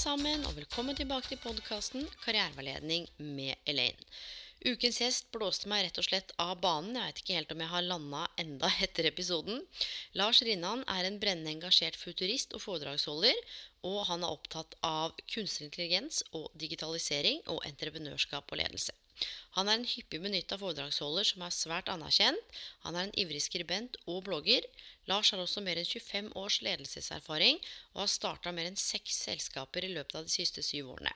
Sammen, og velkommen tilbake til podkasten Karriereveiledning med Elaine. Ukens gjest blåste meg rett og slett av banen. Jeg vet ikke helt om jeg har landa enda etter episoden. Lars Rinnan er en brennende engasjert futurist og foredragsholder, og han er opptatt av kunstig intelligens og digitalisering og entreprenørskap og ledelse. Han er en hyppig benytta foredragsholder som er svært anerkjent. Han er en ivrig skribent og blogger. Lars har også mer enn 25 års ledelseserfaring og har starta mer enn seks selskaper i løpet av de siste syv årene.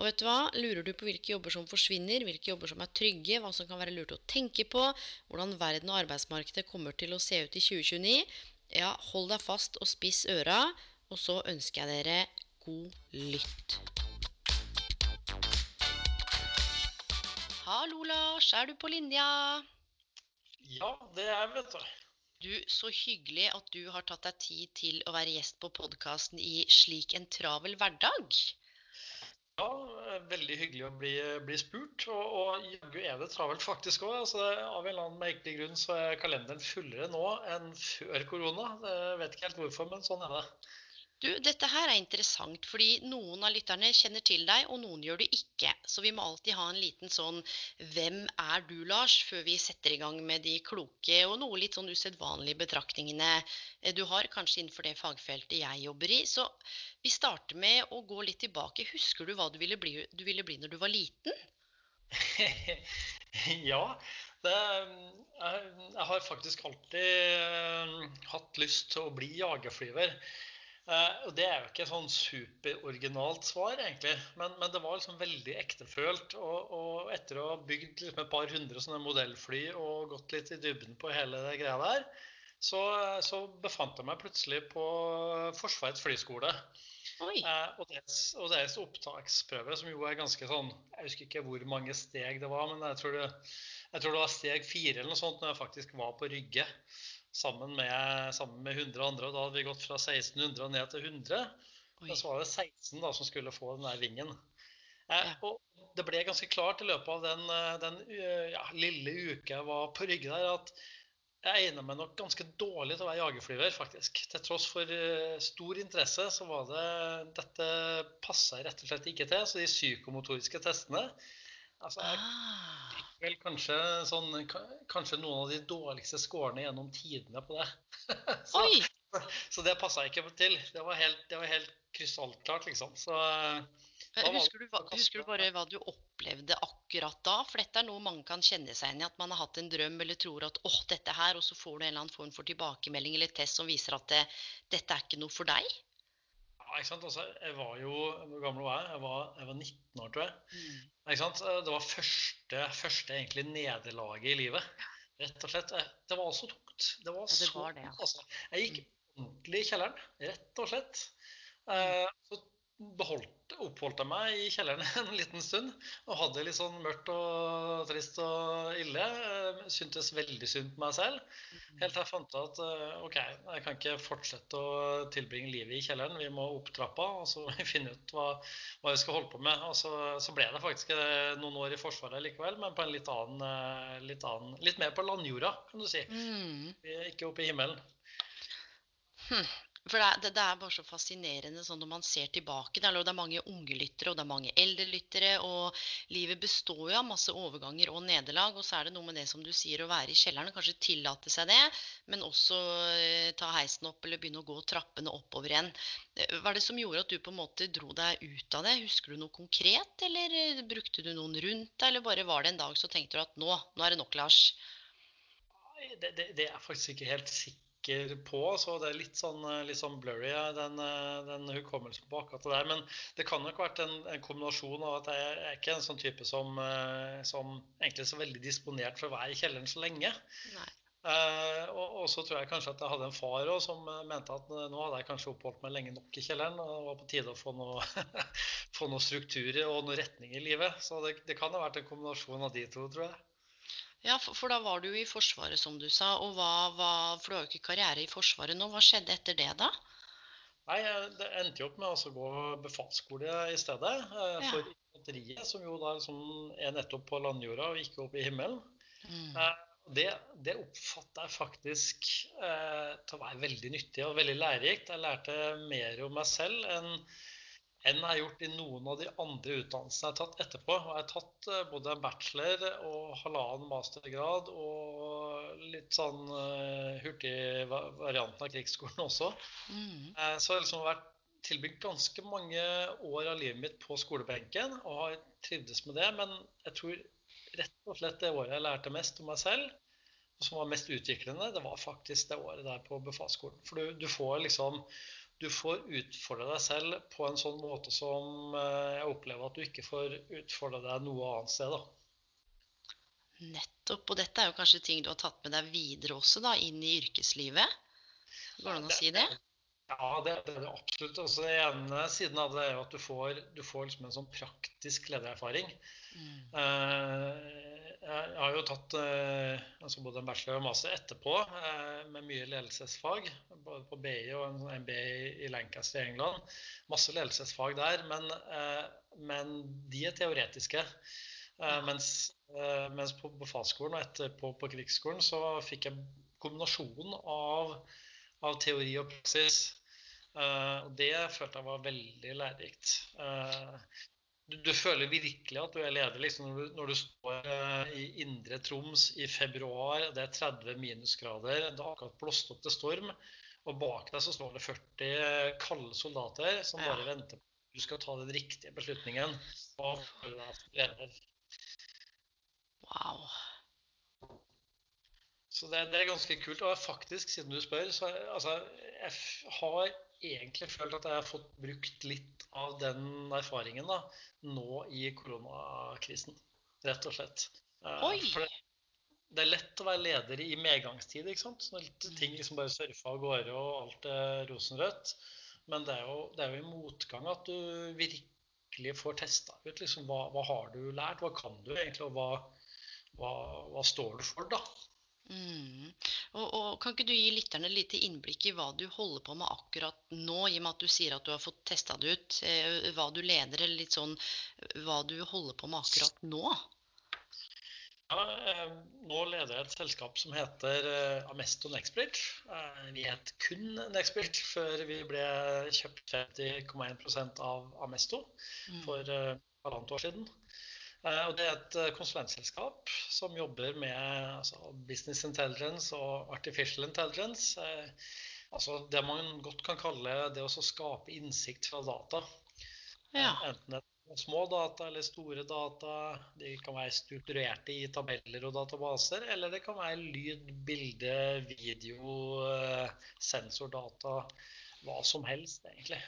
Og vet du hva? Lurer du på hvilke jobber som forsvinner, hvilke jobber som er trygge, hva som kan være lurt å tenke på, hvordan verden og arbeidsmarkedet kommer til å se ut i 2029, ja, hold deg fast og spiss øra, og så ønsker jeg dere god lytt. Hallo, Lars. Er du på linja? Ja, det er vet du. Du, Så hyggelig at du har tatt deg tid til å være gjest på podkasten i Slik en travel hverdag. Ja, veldig hyggelig å bli, bli spurt. Og, og jaggu er det travelt faktisk òg. Altså, av en eller annen merkelig grunn så er kalenderen fullere nå enn før korona. Jeg vet ikke helt hvorfor, men sånn er det. Du, dette her er interessant, fordi noen av lytterne kjenner til deg, og noen gjør det ikke. Så vi må alltid ha en liten sånn 'Hvem er du, Lars?' før vi setter i gang med de kloke og noe litt sånn usedvanlige betraktningene du har, kanskje innenfor det fagfeltet jeg jobber i. Så vi starter med å gå litt tilbake. Husker du hva du ville bli, du ville bli når du var liten? ja. Det, jeg, jeg, har faktisk alltid hatt lyst til å bli jagerflyver. Uh, og Det er jo ikke et sånn superoriginalt svar, egentlig. Men, men, det var liksom veldig ektefølt. Og, og etter å ha bygd liksom et par hundre sånne modellfly og gått litt i dybden på hele det greia der, så, så befant jeg meg plutselig på Forsvarets flyskole. Eh, og, deres, og, deres, opptaksprøve, som jo er ganske sånn Jeg husker ikke hvor mange steg det var, men jeg tror det, jeg tror det var steg fire eller noe sånt når jeg faktisk var på Rygge sammen med, sammen med 100 andre. og Da hadde vi gått fra 1600 og ned til 100. Og så var det 16 da, som skulle få den der vingen. Eh, og det ble ganske klart i løpet av den, eh, den eh, ja, lille uka jeg var på Rygge der, at jeg egner meg nok ganske dårlig til å være jagerflyver, faktisk. Til tross for uh, stor interesse, så var det Dette passa rett og slett ikke til. Så de psykomotoriske testene Altså, jeg Ah. Vel kanskje, sånn, kanskje noen av de dårligste scorene gjennom tidene på det. så, så det passa ikke til. Det var helt, det var helt krystallklart, liksom. Så eh, Husker du, husker du bare hva du opplevde akkurat da? For dette er noe mange kan kjenne seg igjen i. At man har hatt en drøm eller tror at åh, dette her, og så får du en eller annen form for tilbakemelding eller test som viser at det, dette er ikke noe for deg. Ja, ikke sant? Altså, jeg var jo Hvor gammel var jeg? Jeg var, jeg var 19 år, tror jeg. Ikke sant? Det var første, første egentlig nederlaget i livet. Rett og slett. Det var så tungt. Det var, Ja, det så det, ja. tungt, altså. Jeg gikk ordentlig i kjelleren, rett og slett. Eh, Så beholdt, oppholdt jeg meg i kjelleren en liten stund og hadde det litt sånn mørkt og trist og ille. Eh, Syntes veldig synd på meg selv. Helt til jeg fant ut at eh, OK, jeg kan ikke fortsette å tilbringe livet i kjelleren. Vi må opp trappa og så finne ut hva, hva vi skal holde på med. Og så, så ble det faktisk eh, noen år i Forsvaret likevel, men på en litt annen, litt annen Litt mer på landjorda, kan du si. Mm. Ikke oppe i himmelen. Hm. For det det, det er bare så fascinerende sånn når man ser tilbake. Det er, det er mange unge lyttere og det er mange eldre lyttere. Og livet består jo av masse overganger og nederlag. Og så er det noe med det som du sier, å være i kjelleren kanskje tillate seg det. Men også eh, ta heisen opp eller begynne å gå trappene oppover igjen. Eh, Hva er det som gjorde at du på en måte dro deg ut av det? Husker du noe konkret, eller eh, brukte du noen rundt deg? Eller bare var det en dag så tenkte du at nå, nå er det nok, Lars? Det, det, det er faktisk ikke helt sikker tenker på, så det er litt sånn, litt sånn blurry, den, den, hukommelsen på akkurat det der. Men det kan nok ha vært en, en, kombinasjon av at jeg er ikke en sånn type som, som egentlig er så veldig disponert for å være i kjelleren så lenge. Nei. Uh, og, og, så tror jeg kanskje at jeg hadde en far også, som mente at nå hadde jeg kanskje oppholdt meg lenge nok i kjelleren, og det var på tide å få noe, få noe struktur og noe retning i livet. Så det, det, kan ha vært en kombinasjon av de to, tror jeg. Ja, for, for, da var du i Forsvaret, som du sa. og hva, hva, For du har jo ikke karriere i Forsvaret nå. Hva skjedde etter det, da? Nei, Det endte jo opp med å gå befalsskole i stedet. Eh, ja. For infanteriet, som jo da liksom er nettopp på landjorda og ikke oppe i himmelen. Mm. Eh, det, det oppfatter jeg faktisk eh, til å være veldig nyttig og veldig lærerikt. Jeg lærte mer om meg selv enn enn jeg har gjort i noen av de andre utdannelsene jeg har tatt etterpå. Jeg har tatt eh, både en bachelor og halvannen mastergrad og litt sånn hurtigvarianten hurtig varianten av krigsskolen også. Mm. Uh, så jeg har liksom vært tilbringt ganske mange år av livet mitt på skolebenken og har trivdes med det. Men jeg tror rett og slett det året jeg lærte mest om meg selv, og som var mest utviklende, det var faktisk det året der på befalsskolen. For du, du får liksom du får utfordre deg selv på en sånn måte som eh, jeg opplever at du ikke får utfordre deg noe annet sted. da. Nettopp. Og dette er jo kanskje ting du har tatt med deg videre også, da, inn i yrkeslivet? Går det an å si det? Ja, det, det er det absolutt. Altså, det ene siden av det er jo at du får, du får liksom en sånn praktisk ledererfaring. Mm. Eh, jeg har jo tatt eh, altså både en bachelor og master etterpå eh, med mye ledelsesfag. Både på BI og en MBA i Lancaster i England. Masse ledelsesfag der, men, eh, men de er teoretiske. Mens, mens på befalsskolen og etterpå på krigsskolen så fikk jeg kombinasjonen av, av teori og praksis. Og det følte jeg var veldig lærerikt du, du, føler virkelig at du er leder liksom, når, du, når, du, står uh, i indre Troms i februar, det er 30 minusgrader, det har akkurat blåst opp til storm, og bak deg så står det 40 kalde soldater som bare ja. venter på at du skal ta den riktige beslutningen. Og føler deg leder. Wow. Så det, det, er ganske kult. Og faktisk, siden du spør, så altså, jeg har egentlig følt at jeg har fått brukt litt av den erfaringen da, nå i koronakrisen. Rett og slett. Eh, Oi. For det, det, er lett å være leder i medgangstid. ikke sant? Når ting liksom bare surfer av gårde og alt er rosenrødt. Men det er, jo, det er jo i motgang at du virkelig får testa ut liksom, hva, hva, har du lært, hva kan du egentlig, og hva, hva, hva står du for, da. Mm. Og, og, Kan ikke du gi lytterne et lite innblikk i hva du holder på med akkurat nå, i og med at du sier at du har fått testa det ut, eh, hva du leder, eller litt sånn hva du holder på med akkurat nå? Ja, eh, nå leder jeg et selskap som heter eh, Amesto Nexbridge. Eh, vi het kun Nexbridge før vi ble kjøpt 50,1 av Amesto mm. for eh, halvannet år siden. Eh, og det er et eh, konsulentselskap som jobber med altså, business intelligence og artificial intelligence. Eh, altså det man godt kan kalle det å skape innsikt fra data. Ja. Enten det er små data eller store data. De kan være strukturerte i tabeller og databaser. Eller det kan være lyd, bilde, video, sensordata. Hva som helst, egentlig.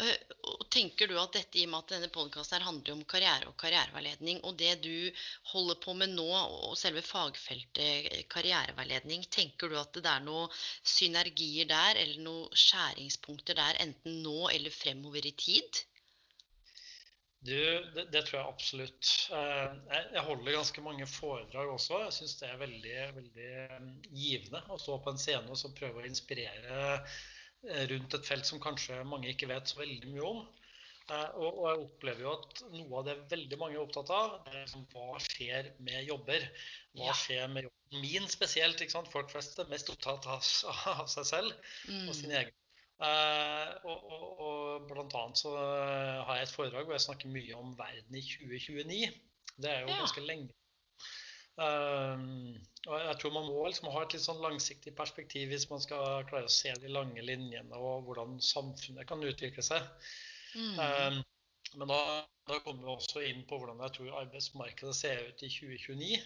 Eh, og tenker du at dette, i og med at denne podkasten handler om karriere og karriereveiledning, og det du holder på med nå, og selve fagfeltet karriereveiledning, tenker du at det er noen synergier der, eller noen skjæringspunkter der, enten nå eller fremover i tid? Du, det, det, tror jeg absolutt. Eh, jeg holder ganske mange foredrag også. Jeg syns det er veldig, veldig givende å stå på en scene og prøve å inspirere rundt et felt som kanskje mange ikke vet så veldig mye om. Og, og, jeg opplever jo at noe av det veldig mange er opptatt av, er liksom, hva skjer med jobber. Hva skjer med jobben min spesielt? ikke sant? Folk flest er mest opptatt av, av seg selv mm. og sin egen. Uh, og, og, og, blant annet så har jeg et foredrag hvor jeg snakker mye om verden i 2029. Det er jo ja. ganske lenge og jeg tror man må liksom ha et litt sånn langsiktig perspektiv hvis man skal klare å se de lange linjene og hvordan samfunnet kan utvikle seg. Mm. Um, men da, da, kommer vi også inn på hvordan jeg tror arbeidsmarkedet ser ut i 2029.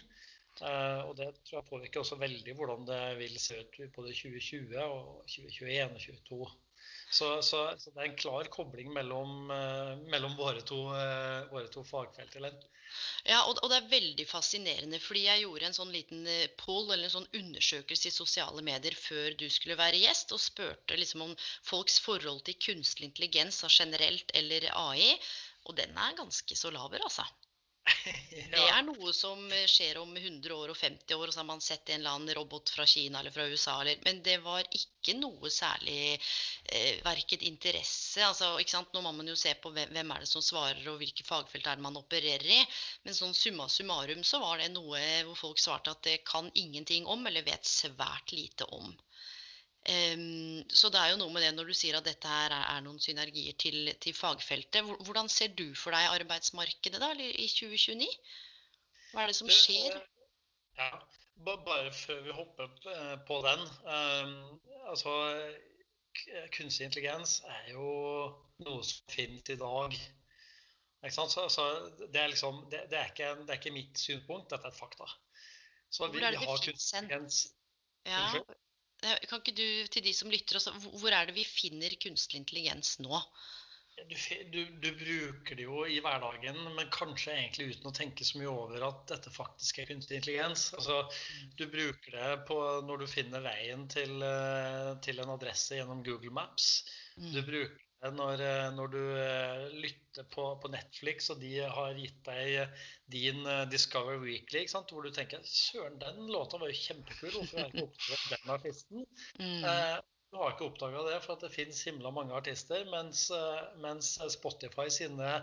Uh, og det tror jeg påvirker også veldig hvordan det vil se ut både 2020 og 2021 og 2022. Så, så, så det er en klar kobling mellom, uh, mellom våre, to, uh, våre to fagfelt. Eller? Ja, og, og, det er veldig fascinerende, fordi jeg gjorde en sånn liten poll eller en sånn undersøkelse i sosiale medier før du skulle være gjest, og spurte liksom om folks forhold til kunstig intelligens generelt eller AI. Og den er ganske så laber, altså. Det er noe som eh, skjer om 100 år og 50 år, og så har man sett en eller annen robot fra Kina eller fra USA. Eller, men det var ikke noe særlig eh, verket interesse. Altså, ikke sant? Nå må man jo se på hvem, hvem, er det som svarer, og hvilke fagfelt er det man opererer i. Men sånn summa summarum så var det noe hvor folk svarte at det kan ingenting om, eller vet svært lite om. Så det er jo noe med det når du sier at dette her er, noen synergier til, til, fagfeltet. Hvordan ser du for deg arbeidsmarkedet da, i 2029? Hva er det som skjer? Ja, Bare før vi hopper eh, på den. Altså, kunstig intelligens er jo noe som finnes i dag. Så, så det, er liksom, det, det, er ikke, det, er ikke, mitt synspunkt, dette er et fakta. Så vi, det det fins hen? Ja, Eh, kan ikke du til de som lytter også, Hvor er det vi finner kunstig intelligens nå? Du, du, du, bruker det jo i hverdagen, men kanskje egentlig uten å tenke så mye over at dette faktisk er kunstig intelligens. Altså, du bruker det på, når du finner veien til, eh, til en adresse gjennom Google Maps. Du mm. bruker når, eh, når du eh, lytter på, på, Netflix, og de har gitt deg din eh, Discover Weekly, hvor du tenker Søren, den låta var jo kjempekul. Hvorfor har jeg ikke oppdaget den artisten? Mm. Eh, du har ikke oppdaga det, for det fins himla mange artister. Mens, mens Spotify sine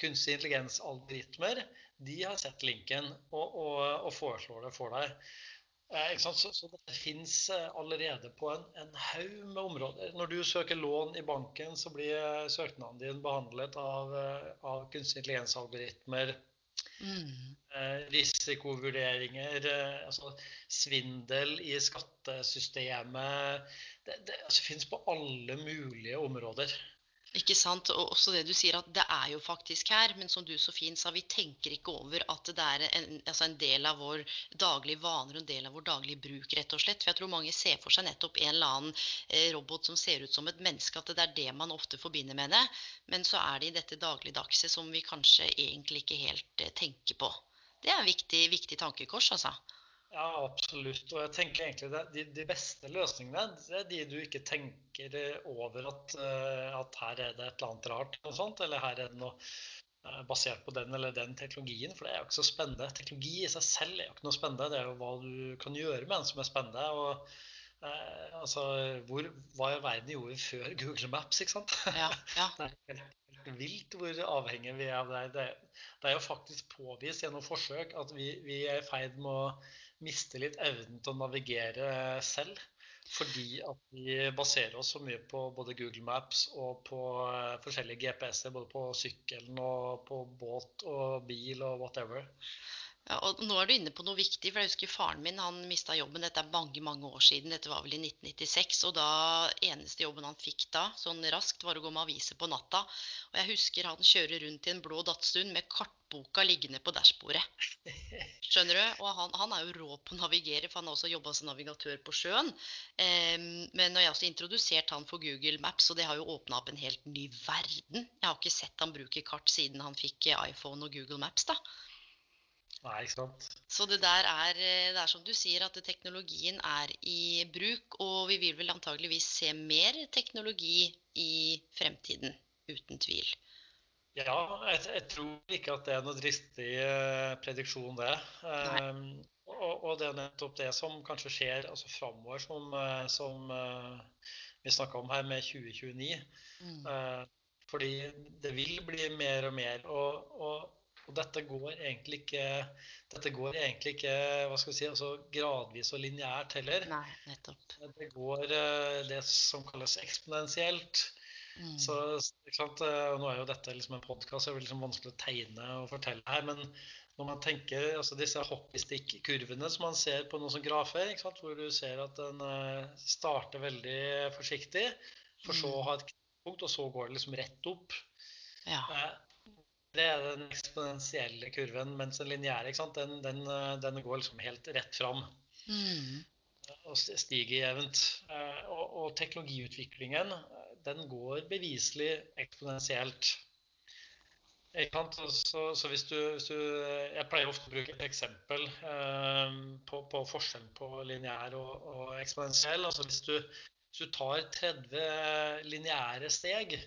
kunstig intelligens-algoritmer de har sett linken og, og, og foreslår det for deg. Eh, så, så, det finnes eh, allerede på en, en haug med områder. Når du søker lån i banken, så blir eh, søknaden din behandlet av, av kunstig intelligens-algoritmer. Mm. Risikovurderinger, altså svindel i skattesystemet. Det, det altså, finnes på alle mulige områder. Ikke sant? Og også det du sier at det er jo faktisk her, men som du så fint sa, vi tenker ikke over at det er en, altså en del av vår daglige vaner og en del av vår daglige bruk, rett og slett. For jeg tror mange ser for seg nettopp en eller annen eh, robot som ser ut som et menneske, at det er det man ofte forbinder med det. Men så er det i dette dagligdagse som vi kanskje egentlig ikke helt eh, tenker på. Det er en viktig, viktig tankekors, altså. Ja, absolutt. Og jeg tenker egentlig det, de, de, beste løsningene det er de du ikke tenker over at, eh, at, her er det et eller annet rart, og sånt, eller her er det noe eh, basert på den eller den teknologien. For det er jo ikke så spennende. Teknologi i seg selv er jo ikke noe spennende. Det er jo hva du kan gjøre med den som er spennende. og eh, altså, hvor, Hva verden gjorde vi før Google Maps, ikke sant? Ja, ja. det er helt, helt vilt hvor avhengig vi er av det. det. Det er jo faktisk påvist gjennom forsøk at vi, vi er i ferd med å mister litt evnen til å navigere selv. Fordi at vi baserer oss så mye på både Google Maps og på eh, forskjellige GPS-er. Både på sykkelen og på båt og bil og whatever. Ja, og nå er du inne på noe viktig, for jeg husker faren min han mista jobben. Dette er mange mange år siden, dette var vel i 1996. Og da eneste jobben han fikk da, sånn raskt, var å gå med aviser på natta. Og jeg husker han kjører rundt i en blå Datsun med kartboka liggende på dashbordet. Skjønner du? Og han, han, er jo rå på å navigere, for han har også jobba som navigatør på sjøen. Um, men jeg også introduserte han for Google Maps, og det har jo åpna opp en helt ny verden. Jeg har ikke sett han bruke kart siden han fikk iPhone og Google Maps, da. Nei, ikke sant. Så det der er, eh, det er som du sier, at teknologien er i bruk. Og vi vil vel antageligvis se mer teknologi i fremtiden. Uten tvil. Ja, jeg, jeg tror ikke at det er noe dristig eh, prediksjon, det. Um, og, og, det er nettopp det som kanskje skjer altså framover, som, eh, som uh, vi snakka om her med 2029. Mm. Uh, fordi det vil bli mer og mer. og, og og dette går egentlig ikke, dette går egentlig ikke hva skal vi si, altså gradvis og lineært heller. Nei, nettopp. Det går eh, det som kalles eksponentielt. Mm. Så eh, Nå er jo dette liksom en podkast, det er liksom vanskelig å tegne og fortelle her. Men når man tenker altså disse hockeystick-kurvene som man ser på noen sånne grafer, hvor du ser at den eh, starter veldig forsiktig, for så å mm. ha et punkt, og så går det liksom rett opp. Ja. Det er den eksponentielle kurven, mens den lineære den, den, den, går liksom helt rett fram. Mm. Og stiger jevnt. Og, og teknologiutviklingen den går beviselig eksponentielt. Så, så hvis, du, hvis, du, Jeg pleier ofte å bruke et eksempel eh, på, på forskjellen på lineær og, og eksponentiell. Altså hvis du, hvis du, tar 30 lineære steg,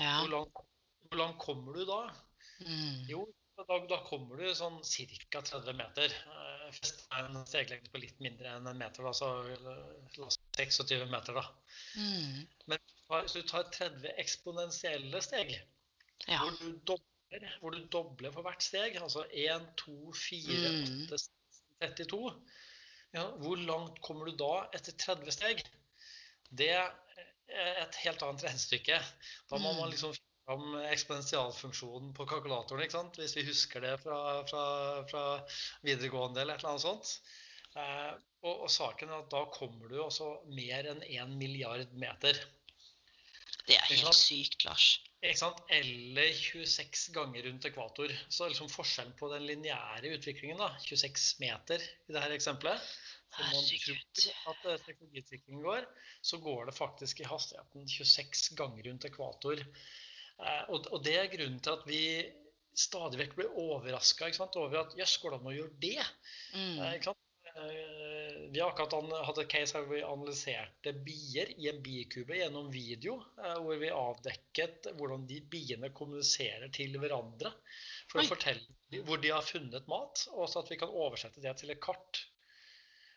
ja. hvor, langt, hvor, langt, kommer du da? Mm. Jo, da, da, kommer du sånn ca. 30 meter. Fest er en steglengde på litt mindre enn en meter, da, så la oss 26 meter, da. Mm. Men hvis du tar 30 eksponentielle steg, ja. hvor du dobler hvor du dobler for hvert steg. Altså 1, 2, 4, 8, 32. Ja, hvor langt kommer du da etter 30 steg? Det er et helt annet regnestykke. Da må man mm. liksom fram eksponentialfunksjonen på kalkulatoren, ikke sant? hvis vi husker det fra, fra, fra videregående eller et eller annet sånt. Eh, og, og, saken er at da kommer du også mer enn 1 milliard meter. Det er helt sykt, Lars. Ikke sant? Eller 26 ganger rundt ekvator. Så liksom forskjellen på den lineære utviklingen, da, 26 meter i dette eksempelet Som man tror at eh, teknologiutviklingen går, så går det faktisk i hastigheten 26 ganger rundt ekvator. Eh, og det er grunnen til at vi stadig vekk blir overraska over at jøss, går det an å gjøre det? Mm. Eh, ikke sant? vi har akkurat hatt et case hvor vi analyserte bier i en bikube gjennom video. Eh, hvor vi avdekket hvordan de biene kommuniserer til hverandre. For Oi. å fortelle hvor de har funnet mat, og så at vi kan oversette det til et kart.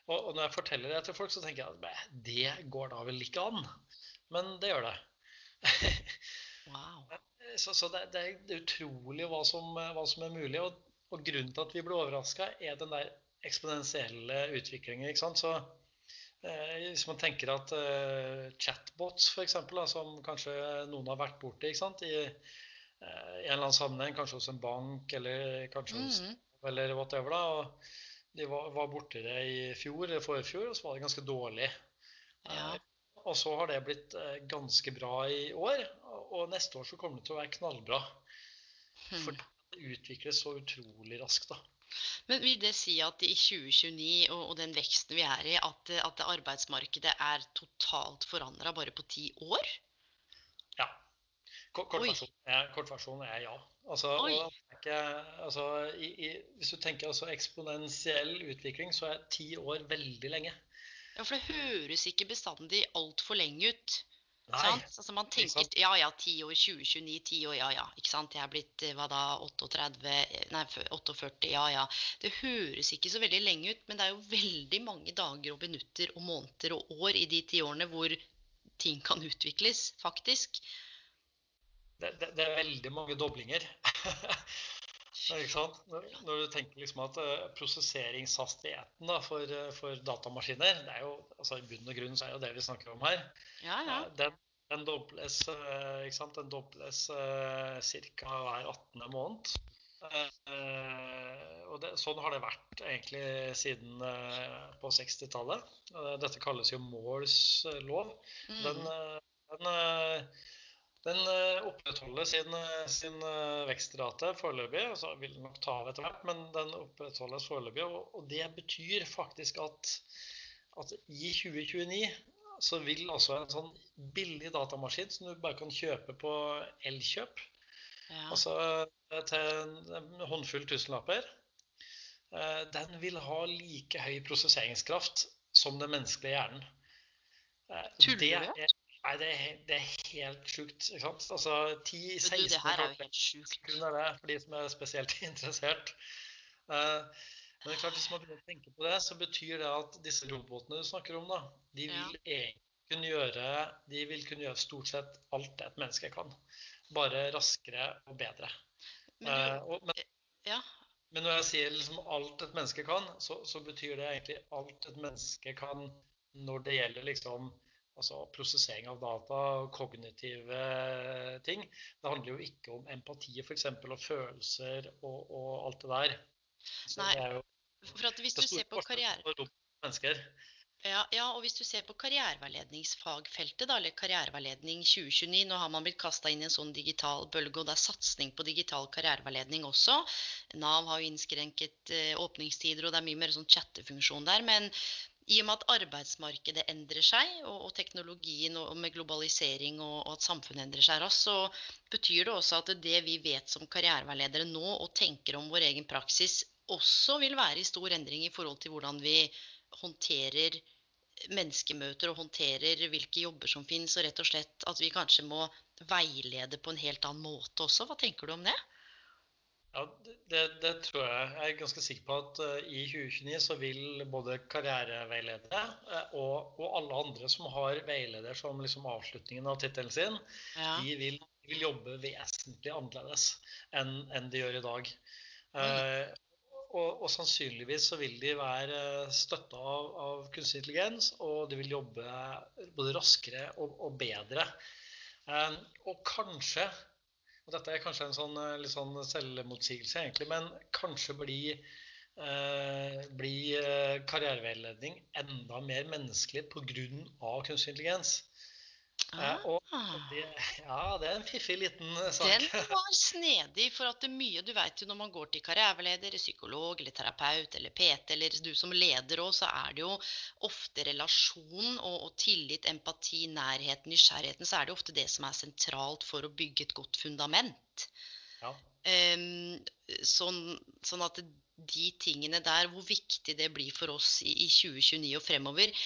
Og, når jeg forteller det til folk, så tenker jeg at det går da vel ikke an. Men det gjør det. wow. Så, så det, det, er utrolig hva som, hva som er mulig. Og, og grunnen til at vi ble overraska, er den der eksponentielle utviklingen. ikke sant? Så eh, Hvis man tenker at eh, chatbots, f.eks., som kanskje noen har vært borti ikke sant? i eh, en eller annen sammenheng, kanskje hos en bank eller kanskje hos mm. eller whatever, da, og de var, var borti det i fjor eller forfjor, og så var det ganske dårlig. Ja. Eh, og så har det blitt eh, ganske bra i år, og neste år så kommer det til å være knallbra. Hmm. For det utvikles så utrolig raskt, da. Men vil det si at i 2029 og, og den veksten vi er i, at, at arbeidsmarkedet er totalt forandra bare på ti år? Ja. Kortversjonen er, kort er, ja. Altså, ikke, altså i, i, hvis du tenker altså eksponentiell utvikling, så er ti år veldig lenge. Ja, for det høres ikke bestandig altfor lenge ut. Altså man tenker ja ja, 10 år, 2029, 10 år, ja ja. Ikke sant. Jeg er blitt eh, hva da, 38, nei 48, ja ja. Det høres ikke så veldig lenge ut, men det er jo veldig mange dager og minutter og måneder og år i de ti årene hvor ting kan utvikles, faktisk. Det, det, det er veldig mange doblinger. Ikke sant? Når, når, du tenker liksom at uh, prosesseringshastigheten da, for, uh, for, datamaskiner det er jo, altså I bunn og grunn så er jo det vi snakker om her. Ja, ja. Uh, den, den, dobles, ikke sant? Den dobles ca. hver 18. måned. og det, sånn har det vært egentlig siden på 60-tallet. dette kalles jo Moores lov. Mm. Den, den den eh, opprettholder sin, eh, sin eh, vekstrate foreløpig. Så Vil nok ta av etter hvert, men den opprettholdes foreløpig. Og, og, det betyr faktisk at, at, i 2029 så vil altså en sånn billig datamaskin som du bare kan kjøpe på Elkjøp, ja. altså til en håndfull tusenlapper, den vil ha like høy prosesseringskraft som den menneskelige hjernen. Tuller du? Nei, det er, det er helt sjukt. ikke sant? Altså 10-16 sekunder er det for de som er spesielt interessert. Uh, men det er klart, hvis man begynner å tenke på det, så betyr det at disse robotene du snakker om, da, de vil ja. kunne gjøre de vil kunne gjøre stort sett alt det et menneske kan. Bare raskere og bedre. Men, uh, og, men, ja. men, når jeg sier liksom alt et menneske kan, så, så betyr det egentlig alt et menneske kan når det gjelder liksom altså prosessering av data, kognitive ting. Det handler jo ikke om empati f.eks. og følelser og, og, alt det der. Så Nei, det jo, for at hvis du ser på karriere... Ja, ja, og hvis du ser på karriereveiledningsfagfeltet, da, eller karriereveiledning 2029 Nå har man blitt kasta inn i en sånn digital bølge, og det er satsing på digital karriereveiledning også. Nav har jo innskrenket eh, åpningstider, og det er mye mer sånn chattefunksjon der. Men i og med at arbeidsmarkedet endrer seg, og, og teknologien og, med globalisering og, og, at samfunnet endrer seg raskt, så betyr det også at det vi vet som karriereveiledere nå, og tenker om vår egen praksis, også vil være i stor endring i forhold til hvordan vi håndterer menneskemøter og håndterer hvilke jobber som finnes, og rett og slett at vi kanskje må veilede på en helt annen måte også. Hva tenker du om det? Ja, det, det, tror jeg. Jeg er ganske sikker på at uh, i 2029 så vil både karriereveiledere uh, og, og, alle andre som har veileder som liksom avslutningen av tittelen sin, ja. de vil, vil, jobbe vesentlig annerledes enn, enn de gjør i dag. Uh, og, og, sannsynligvis så vil de være støtta av, av, kunstig intelligens, og de vil jobbe både raskere og, og bedre. Um, og kanskje, og dette er kanskje en sånn, litt sånn selvmotsigelse egentlig, men kanskje blir eh, bli karriereveiledning enda mer menneskelig pga. kunstig intelligens. Ah. Og det, ja, det er en fiffig liten eh, sak. Den var snedig. For at det er mye Du vet jo når man går til karriereleder, psykolog eller terapeut eller PT, eller du som leder òg, så er det jo ofte relasjon og, og, tillit, empati, nærhet, nysgjerrigheten. Så er det ofte det som er sentralt for å bygge et godt fundament. Ja. Um, sånn, sånn, at de tingene der, hvor viktig det blir for oss i, i 2029 og fremover,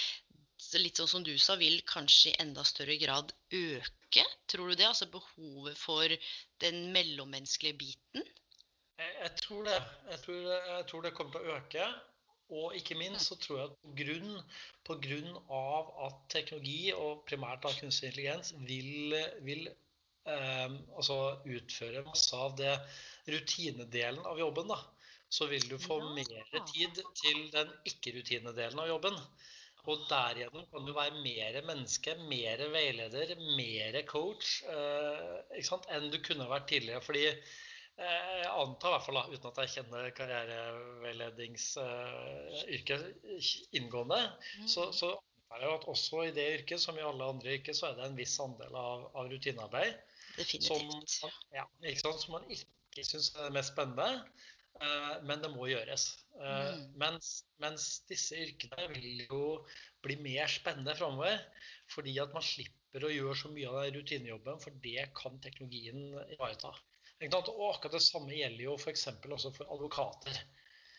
litt sånn som du sa, vil kanskje i enda større grad øke? Tror du det? Altså behovet for den mellommenneskelige biten? Jeg, jeg, tror det. Jeg tror, jeg tror, det kommer til å øke. Og ikke minst så tror jeg at på grunn, på grunn av at teknologi, og primært da kunstig intelligens, vil, vil eh, altså utføre masse av det rutinedelen av jobben, da, så vil du få ja. mer tid til den ikke-rutinedelen av jobben. Og derigjennom kan du være mer menneske, mer veileder, mer coach eh, enn du kunne vært tidligere. Fordi eh, jeg antar i hvert fall, uten at jeg kjenner karriereveiledningsyrket eh, inngående, mm. så, så antar jeg at også i det yrket, som i alle andre yrker, så er det en viss andel av, av rutinearbeid som, ja, som man ikke syns er det mest spennende. Eh, men det må gjøres. Eh, mm. Mens, mens, disse yrkene vil jo bli mer spennende framover. Fordi at man slipper å gjøre så mye av den rutinejobben, for det kan teknologien ivareta. Og akkurat det samme gjelder jo f.eks. også for advokater.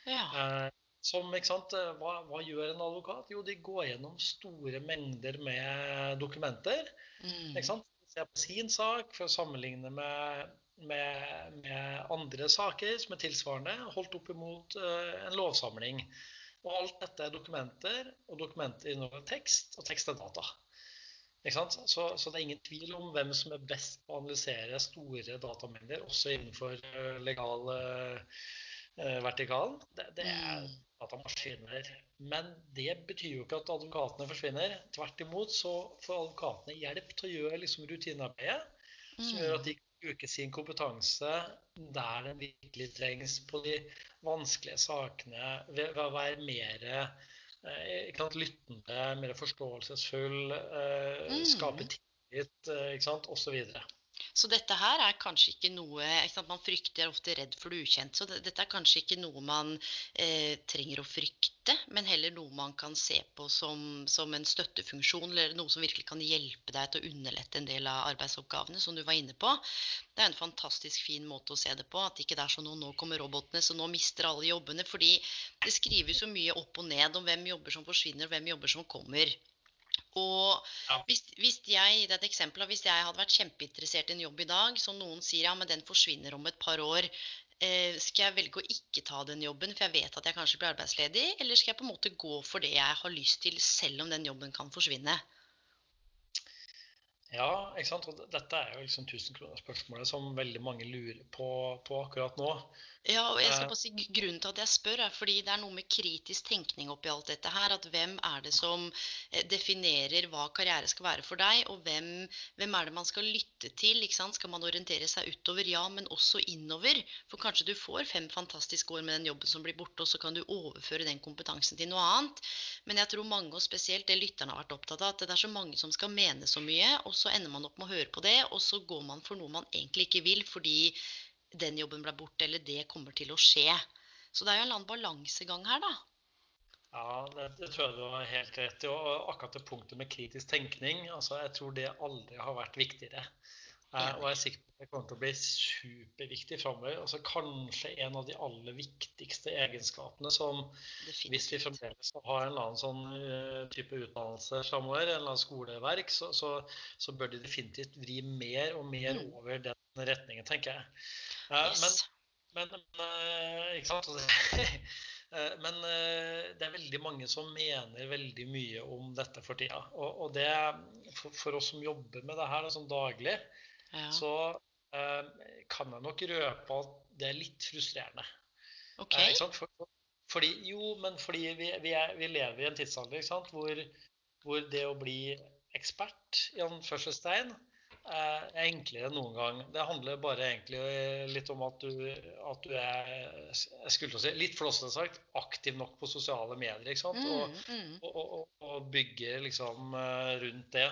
Ja. Eh, som, hva, hva, gjør en advokat? Jo, de går gjennom store mengder med dokumenter. Mm. Ser på sin sak for å sammenligne med med, med, andre saker som er tilsvarende, holdt opp imot uh, en lovsamling. Og alt dette er dokumenter, og dokumenter inneholder tekst, og tekst er data. Så, så, det er ingen tvil om hvem som er best på å analysere store datamengder, også innenfor uh, legal uh, vertikalen. Det, det, er mm. datamaskiner. Men det betyr jo ikke at advokatene forsvinner. Tvert imot så får advokatene hjelp til å gjøre liksom, rutinearbeidet, som gjør at de bruke sin kompetanse der den virkelig trengs, på de vanskelige sakene, ved å være mer eh, lyttende, mer forståelsesfull, eh, mm. skape tillit, eh, osv. Så dette her er kanskje ikke noe ikke Man frykter ofte redd for det ukjente. Så det, dette er kanskje ikke noe man eh, trenger å frykte, men heller noe man kan se på som, som, en støttefunksjon, eller noe som virkelig kan hjelpe deg til å underlette en del av arbeidsoppgavene, som du var inne på. Det er en fantastisk fin måte å se det på. At ikke det er sånn at nå kommer robotene, så nå mister alle jobbene. Fordi det skrives så mye opp og ned om hvem jobber som forsvinner, og hvem jobber som kommer. Og ja. hvis, hvis, jeg, det er et eksempel, hvis jeg hadde vært kjempeinteressert i en jobb i dag, så noen sier ja, men den forsvinner om et par år, eh, skal jeg velge å ikke ta den jobben, for jeg vet at jeg kanskje blir arbeidsledig, eller skal jeg på en måte gå for det jeg har lyst til, selv om den jobben kan forsvinne? Ja, ikke sant? Og dette er jo liksom tusenkronerspørsmålet som veldig mange lurer på, på akkurat nå. Ja, og jeg skal bare si Grunnen til at jeg spør, er fordi det er noe med kritisk tenkning oppi alt dette her. At hvem er det som eh, definerer hva karriere skal være for deg, og hvem, hvem er det man skal lytte til? ikke sant? Skal man orientere seg utover, ja, men også innover? For kanskje du får fem fantastiske år med den jobben som blir borte, og så kan du overføre den kompetansen til noe annet. Men jeg tror mange, og spesielt det lytterne har vært opptatt av, at det er så mange som skal mene så mye, og så ender man opp med å høre på det, og så går man for noe man egentlig ikke vil, fordi den jobben ble borte, eller det kommer til å skje. Så det er jo en eller annen balansegang her, da. Ja, det, det, tror jeg du har helt rett i. Og akkurat det punktet med kritisk tenkning, altså jeg tror det aldri har vært viktigere. Eh, og jeg er sikker på at det kommer til å bli superviktig framover. Altså, kanskje en av de aller viktigste egenskapene som Definitivt. Hvis vi fremdeles skal ha en eller annen sånn uh, type utdannelse framover, en eller annen skoleverk, så, så, så, bør de definitivt vri mer og mer mm. over den retningen, tenker jeg. Yes. Men, men, eh, ikke sant? Eh, men eh, det er veldig mange som mener veldig mye om dette for tida. Og, det, for, oss som jobber med det her som daglig, ja. så eh, kan jeg nok røpe at det er litt frustrerende. Okay. Eh, for, fordi, jo, men fordi vi, vi, er, vi lever i en tidsalder hvor, hvor, det å bli ekspert i anførselstegn er enklere enn noen gang. Det handler bare egentlig litt om at du, at du er jeg skulle si, litt flåsete sagt, aktiv nok på sosiale medier. ikke sant? Og, mm, mm. og, og, og bygge liksom eh, rundt det.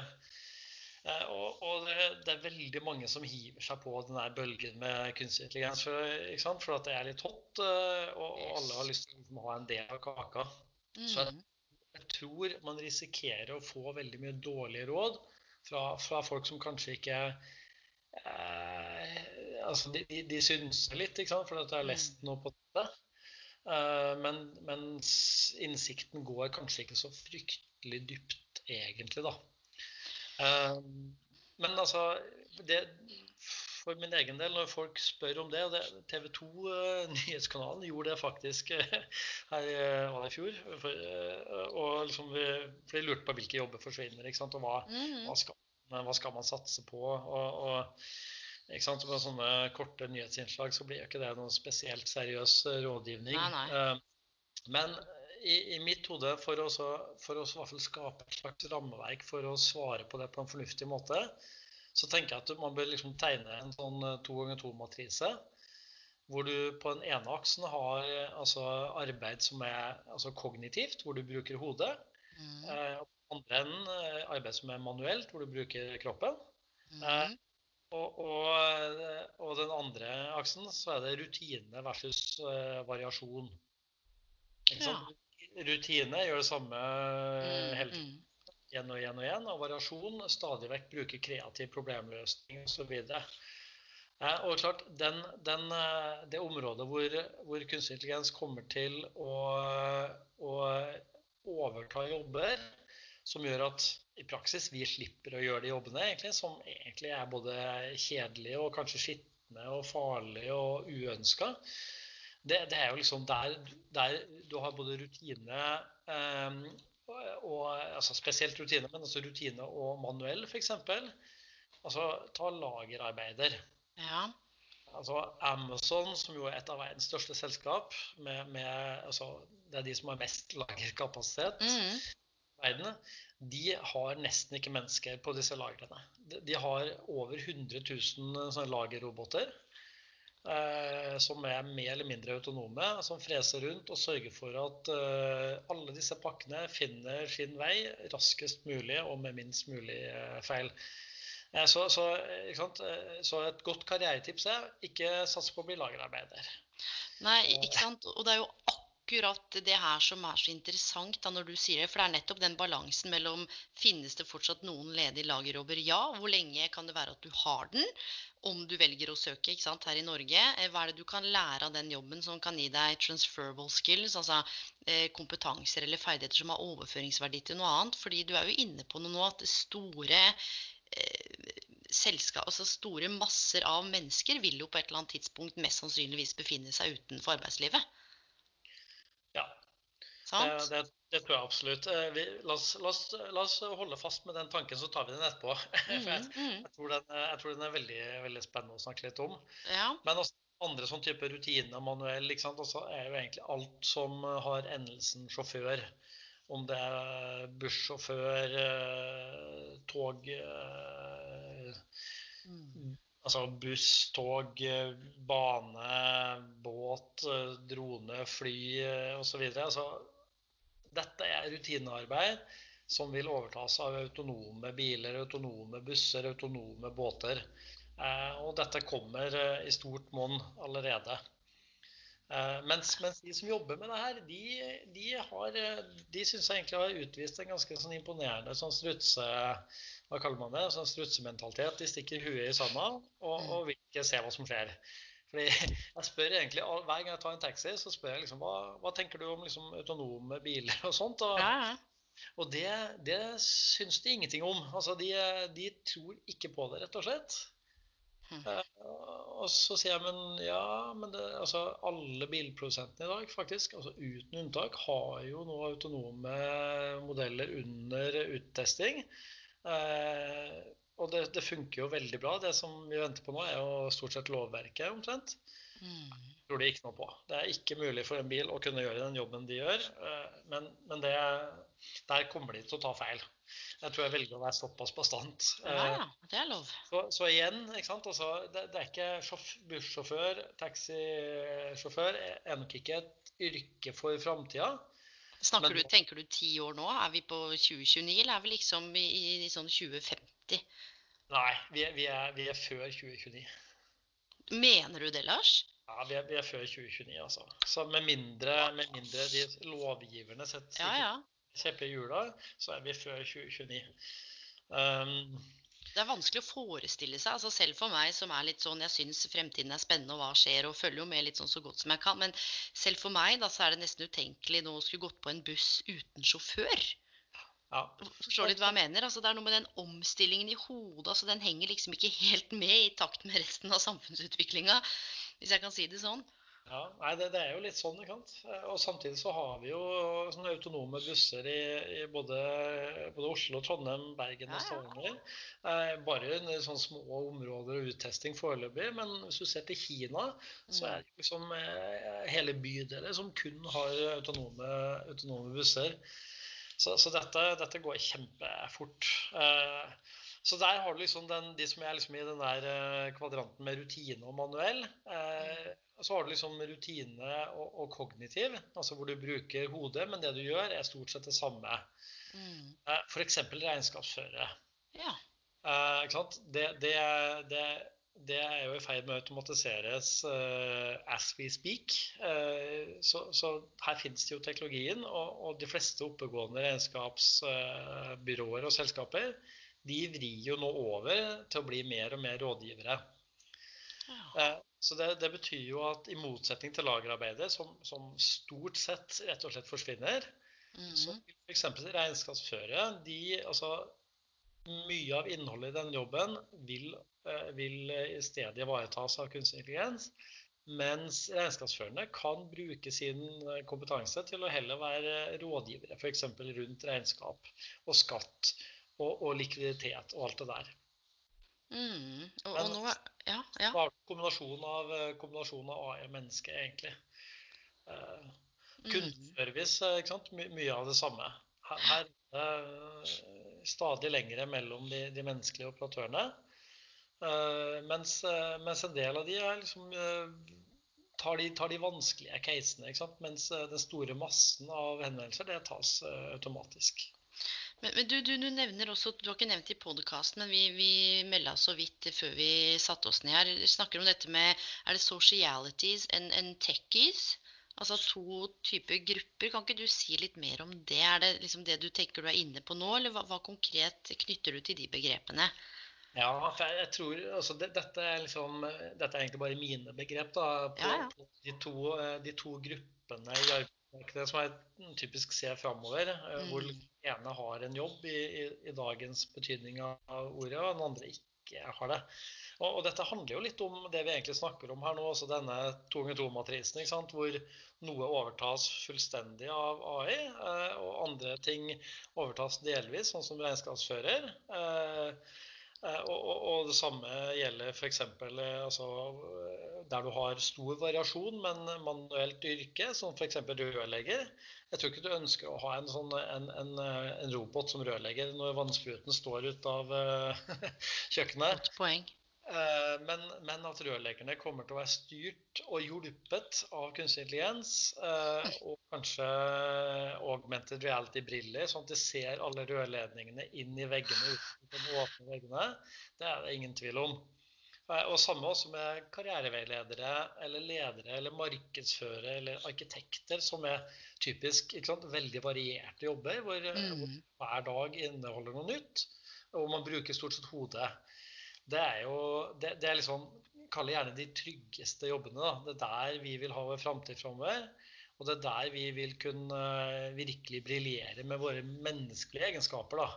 Eh, og, det, det, er veldig mange som hiver seg på den der bølgen med kunstig intelligens. For, for at det er litt hot, og, og, alle har lyst til å ha en del av kaka. Mm. Så jeg, jeg tror man risikerer å få veldig mye dårlige råd fra, fra folk som kanskje ikke eh, altså de, de, de synser litt, ikke sant, fordi de har lest mm. noe på det. Eh, men, mens innsikten går kanskje ikke så fryktelig dypt, egentlig, da. Eh, men altså det, For min egen del, når folk spør om det, og det, TV 2 uh, Nyhetskanalen gjorde det faktisk uh, her i fjor. For, og liksom vi, for de lurte på hvilke jobber forsvinner, ikke sant, og hva, mm. hva skal hva skal man satse på? Og, og ikke sant? Med sånne korte nyhetsinnslag så blir jo ikke det noen spesielt seriøs eh, rådgivning. Nei, nei. Eh, men i, i, mitt hode, for å, for å skape et slags rammeverk for å svare på det på en fornuftig måte, så tenker jeg at man bør liksom tegne en sånn eh, to ganger to-matrise. Hvor du på den ene aksen har altså, arbeid som er altså, kognitivt, hvor du bruker hodet. Mm. Eh, andre enden eh, arbeid som er manuelt, hvor du bruker kroppen. Mm Eh, og, og, og, den andre aksen så er det rutine versus uh, variasjon. Ja. Rutine gjør det samme mm, hele tiden. Mm. Igjen og igjen og igjen. Og variasjon stadig vekk bruker kreativ problemløsning osv. Eh, og klart, den, den, Det området hvor, hvor kunstig intelligens kommer til å, å overta jobber, som gjør at i praksis vi slipper å gjøre de jobbene egentlig, som egentlig er både kjedelige og kanskje skitne og farlige og uønska. Det, det, er jo liksom der, der du har både rutine um, og altså Spesielt rutine, men også rutine og manuell, f.eks. Altså ta lagerarbeider. Ja. Altså Amazon, som jo er et av verdens største selskap, med, med, altså, det er de som har mest lagerkapasitet. Mm verden, de har nesten ikke mennesker på disse lagrene. De har over 100 000 lagerroboter eh, som er mer eller mindre autonome, som freser rundt og sørger for at eh, alle disse pakkene finner sin vei raskest mulig og med minst mulig eh, feil. Eh, så, så, eh, så, et godt karrieretips er ikke satse på å bli lagerarbeider. Nei, ikke sant. Og det er jo akkurat akkurat det her som er så interessant da når du sier det. For det er nettopp den balansen mellom finnes det fortsatt noen ledige lagerjobber? Ja. Hvor lenge kan det være at du har den? Om du velger å søke ikke sant, her i Norge. Eh, hva er det du kan lære av den jobben som kan gi deg transferable skills? Altså eh, kompetanser eller ferdigheter som har overføringsverdi til noe annet. Fordi du er jo inne på noe nå at store eh, selskap, altså store masser av mennesker vil jo på et eller annet tidspunkt mest sannsynligvis befinne seg utenfor arbeidslivet. Det, det, det, tror jeg absolutt. Eh, vi, la, oss, la, oss, la, oss, holde fast med den tanken, så tar vi den etterpå. Mm, jeg, mm. jeg, tror den, jeg, tror den, er veldig, veldig, spennende å snakke litt om. Ja. Men også andre sånn type rutiner manuell ikke sant? Også er jo egentlig alt som har endelsen sjåfør. Om det er bussjåfør, eh, tog mm. Altså buss, tog, bane, båt, drone, fly osv. Altså, dette er rutinearbeid som vil overtas av autonome biler, autonome busser, autonome båter. Eh, og dette kommer eh, i stort monn allerede. Eh, mens, mens, de som jobber med det her, de, de, de syns jeg egentlig har utvist en ganske sånn imponerende sånn strutse, hva kaller man det, sånn strutsementalitet. De stikker huet i sanda og, og vil ikke se hva som skjer. Fordi jeg spør egentlig, Hver gang jeg tar en taxi, så spør jeg liksom, hva, hva tenker du om liksom, autonome biler og sånt. Og, ja. og det, det syns de ingenting om. Altså, de, de, tror ikke på det, rett og slett. Hmm. Uh, og så sier jeg men ja, men det, altså, alle bilprodusentene i dag, faktisk, altså uten unntak, har jo nå autonome modeller under uttesting. Uh, og det, det, funker jo veldig bra. Det som vi venter på nå, er jo stort sett lovverket omtrent. Mm. Tror det ikke noe på. Det er ikke mulig for en bil å kunne gjøre den jobben de gjør. Eh, men, men det, der kommer de til å ta feil. Jeg tror jeg velger å være såpass bastant. Ja, ja, det er lov. Så, så igjen, ikke sant? Altså, det, det, er ikke bussjåfør, taxisjåfør er nok ikke et yrke for framtida. Snakker du, tenker du ti år nå? Er vi på 2029, eller er vi liksom i, i sånn 2050? Nei, vi er, vi, er, vi er, før 2029. Mener du det, Lars? Ja, vi er, vi er før 2029, altså. Så med mindre, med mindre de lovgiverne setter ja, ja. kjepper i hjula, så er vi før 2029. Um, det er vanskelig å forestille seg. altså Selv for meg som er litt sånn, jeg syns fremtiden er spennende og hva skjer, og følger jo med litt sånn så godt som jeg kan. Men selv for meg da, så er det nesten utenkelig nå å skulle gått på en buss uten sjåfør. Ja. Forstår litt hva jeg mener? Altså, det er noe med den omstillingen i hodet. altså Den henger liksom ikke helt med i takt med resten av samfunnsutviklinga, hvis jeg kan si det sånn. Ja, nei, det, det, er jo litt sånn. Ikke sant? Og samtidig så har vi jo sånne autonome busser i, i både, både, Oslo, Trondheim, Bergen og Stavanger. Eh, bare i sånne små områder og uttesting foreløpig. Men hvis du ser til Kina, så er det liksom eh, hele bydeler som kun har autonome, autonome busser. Så, så dette, dette, går kjempefort. Eh, så der har du liksom den, de som er liksom i den der eh, kvadranten med rutine og manuell. Eh, så har du liksom rutine og, og, kognitiv, altså hvor du bruker hodet, men det du gjør, er stort sett det samme. Mm. F.eks. regnskapsføre. Ja. ikke sant? Det, det, det det er jo i ferd med å automatiseres uh, as we speak. Uh, så, så, her finnes det jo teknologien, og, og de fleste oppegående regnskapsbyråer uh, og selskaper de vrir jo nå over til å bli mer og mer rådgivere. Ja. så det, det, betyr jo at i motsetning til lagerarbeidet, som, som stort sett rett og slett forsvinner, mm. så f.eks. regnskapsføre de, altså, Mye av innholdet i den jobben vil Eh, vil i stedet ivaretas av kunstig intelligens. Mens regnskapsførerne kan bruke sin eh, kompetanse til å heller være rådgivere, f.eks. rundt regnskap og skatt og, og, likviditet og alt det der. Mm. Og, og nå, ja, ja. Det er kombinasjon av, eh, kombinasjon av AI og menneske, egentlig. Uh, kundeservice? My, mye av det samme. Her, her er det stadig lengre mellom de, de menneskelige operatørene. Uh, mens, uh, mens, en del av de liksom, uh, tar, de, tar de vanskelige casene. Mens den store massen av henvendelser det tas automatisk. Men, men du, du, du, nevner også, du har ikke nevnt i podkasten, men vi, vi melda så vidt før vi satte oss ned her. Vi snakker om dette med er det socialities and techies? Altså to typer grupper. Kan ikke du si litt mer om det? Er det liksom det du tenker du er inne på nå, eller hva, hva konkret knytter du til de begrepene? Ja, for jeg, tror altså, det, dette, er liksom, dette er egentlig bare mine begrep da, på, ja, ja. på de, to, de, to, gruppene i arbeidsmarkedet som jeg typisk ser framover. Eh, mm. Hvor den ene har en jobb i, i, i, dagens betydning av ordet, og den andre ikke har det. Og, og, dette handler jo litt om det vi egentlig snakker om her nå, også denne 2-2-matrisen, hvor noe overtas fullstendig av AI, eh, og andre ting overtas delvis, sånn som regnskapsfører. Eh, Eh, og, og, og, det samme gjelder f.eks. Eh, altså, eh, der du har stor variasjon, men manuelt yrke, som f.eks. rørlegger. Jeg tror ikke du ønsker å ha en, sånn, en, en, en robot som rørlegger når vannspruten står ut av kjøkkenet. Godt poeng. Eh, men, men, at rørleggerne kommer til å være styrt og hjulpet av kunstig intelligens. Eh, og kanskje augmented reality-briller, sånn at de ser alle rørledningene inn i veggene uten å åpne veggene. Det er det ingen tvil om. Eh, og samme også med karriereveiledere eller ledere eller markedsførere eller arkitekter, som er typisk sant, veldig varierte jobber, hvor, mm. hvor hver dag inneholder noe nytt. Og man bruker stort sett hodet det er jo det, det er liksom Kall det gjerne de tryggeste jobbene. da. Det er der vi vil ha vår framtid framover. Og det er der vi vil kunne uh, virkelig briljere med våre menneskelige egenskaper. da.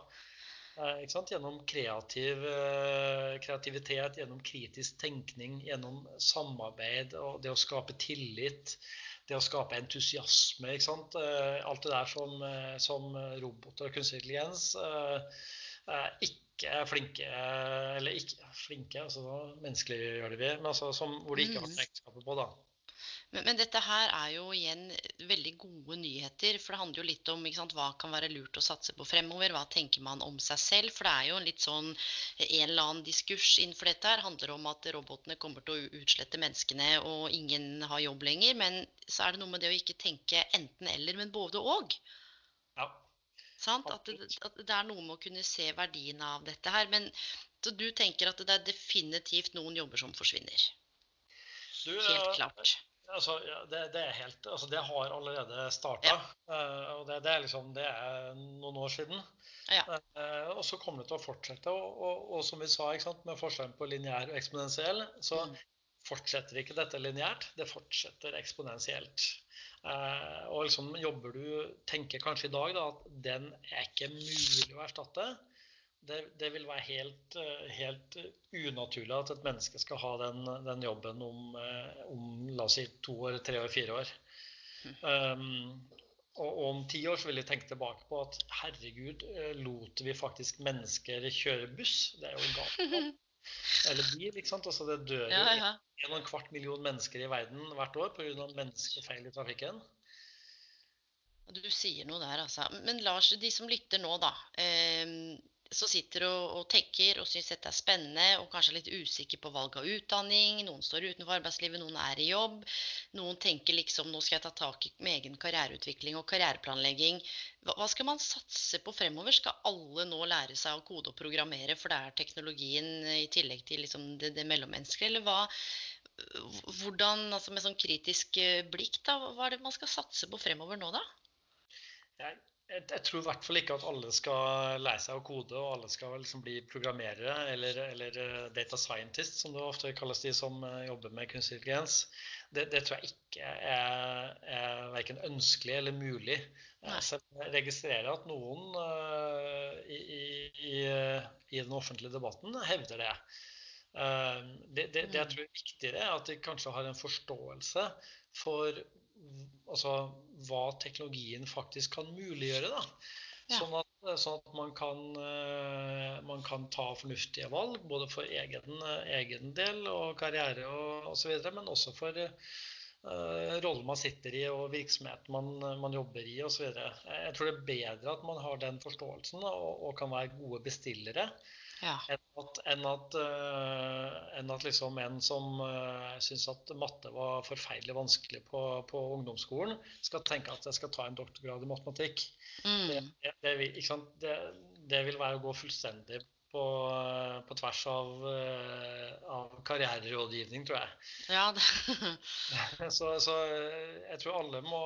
Uh, gjennom kreativ, uh, kreativitet, gjennom kritisk tenkning, gjennom samarbeid og det å skape tillit. Det å skape entusiasme. alt det der som, som roboter og kunstig intelligens ikke ikke er flinke Eller ikke flinke, altså menneskeliggjør det vi, men altså som, hvor de ikke har mm. egenskaper på. da. Men, men, dette her er jo igjen veldig gode nyheter. For det handler jo litt om sant, hva kan være lurt å satse på fremover. Hva tenker man om seg selv? For det er jo en litt sånn en eller annen diskurs innenfor dette her. handler om at robotene kommer til å utslette menneskene, og ingen har jobb lenger. Men så er det noe med det å ikke tenke enten-eller, men både og. At det, at, det, er noe med å kunne se verdien av dette her. Men så du tenker at det er definitivt noen jobber som forsvinner? Du, helt klart. Altså, ja, det, det, er helt, altså, det har allerede starta. Ja. Uh, og det, det, er liksom, det er noen år siden. Ja. Uh, og så kommer det til å fortsette. Og, og, og som vi sa, sant, med forskjellen på lineær og eksponentiell, så mm. Fortsetter ikke dette lineært. Det fortsetter eksponentielt. Eh, og liksom jobber du Tenker kanskje i dag da, at den er ikke mulig å erstatte. Det, det vil være helt, eh, helt, unaturlig at et menneske skal ha den, den jobben om, eh, om, la oss si to år, tre år, fire år. Um, og om ti år så vil jeg tenke tilbake på at herregud, lot vi faktisk mennesker kjøre buss? Det er jo galt. Eller bil. ikke sant? Altså Det dør jo ja, ja. en kvart million mennesker i verden hvert år pga. menneskefeil feil i trafikken. Du sier noe der, altså. Men Lars, de som lytter nå, da. Eh, som sitter og, og tenker og syns dette er spennende og kanskje litt usikker på valg av utdanning. Noen står utenfor arbeidslivet, noen er i jobb. Noen tenker liksom nå skal jeg ta tak i med egen karriereutvikling og karriereplanlegging. Hva, hva skal man satse på fremover? Skal alle nå lære seg å kode og programmere, for det er teknologien i tillegg til liksom det, det mellommenneskelige? Eller hva, hvordan, altså med sånn kritisk eh, blikk, da, hva er det man skal satse på fremover nå, da? Jeg jeg, jeg, tror i hvert fall ikke at alle skal lære seg å kode, og alle skal liksom bli programmerere eller, eller, eh, data scientist, som det ofte kalles de som eh, jobber med kunstig intelligens. Det, det, tror jeg ikke er, er verken ønskelig eller mulig. Så Jeg registrerer at noen uh, i, i, i, den offentlige debatten hevder det. Uh, det, det, det, jeg mm. tror er viktigere, er at de kanskje har en forståelse for altså, hva teknologien faktisk kan muliggjøre. da. Ja. Sånn, at, sånn at, man, kan, uh, man kan ta fornuftige valg, både for egen, egen del og karriere og osv., men også for uh, rollen man sitter i og virksomheten man, man jobber i osv. Jeg tror det er bedre at man har den forståelsen og, og kan være gode bestillere ja. Enn at, enn at, uh, enn at liksom en som uh, syns at matte var forferdelig vanskelig på, på, ungdomsskolen, skal tenke at jeg skal ta en doktorgrad i matematikk. Mm. Det, det, det, det, vil være å gå fullstendig på, på tvers av, eh, av, karriererådgivning, tror jeg. Ja, så, så, eh, jeg tror alle må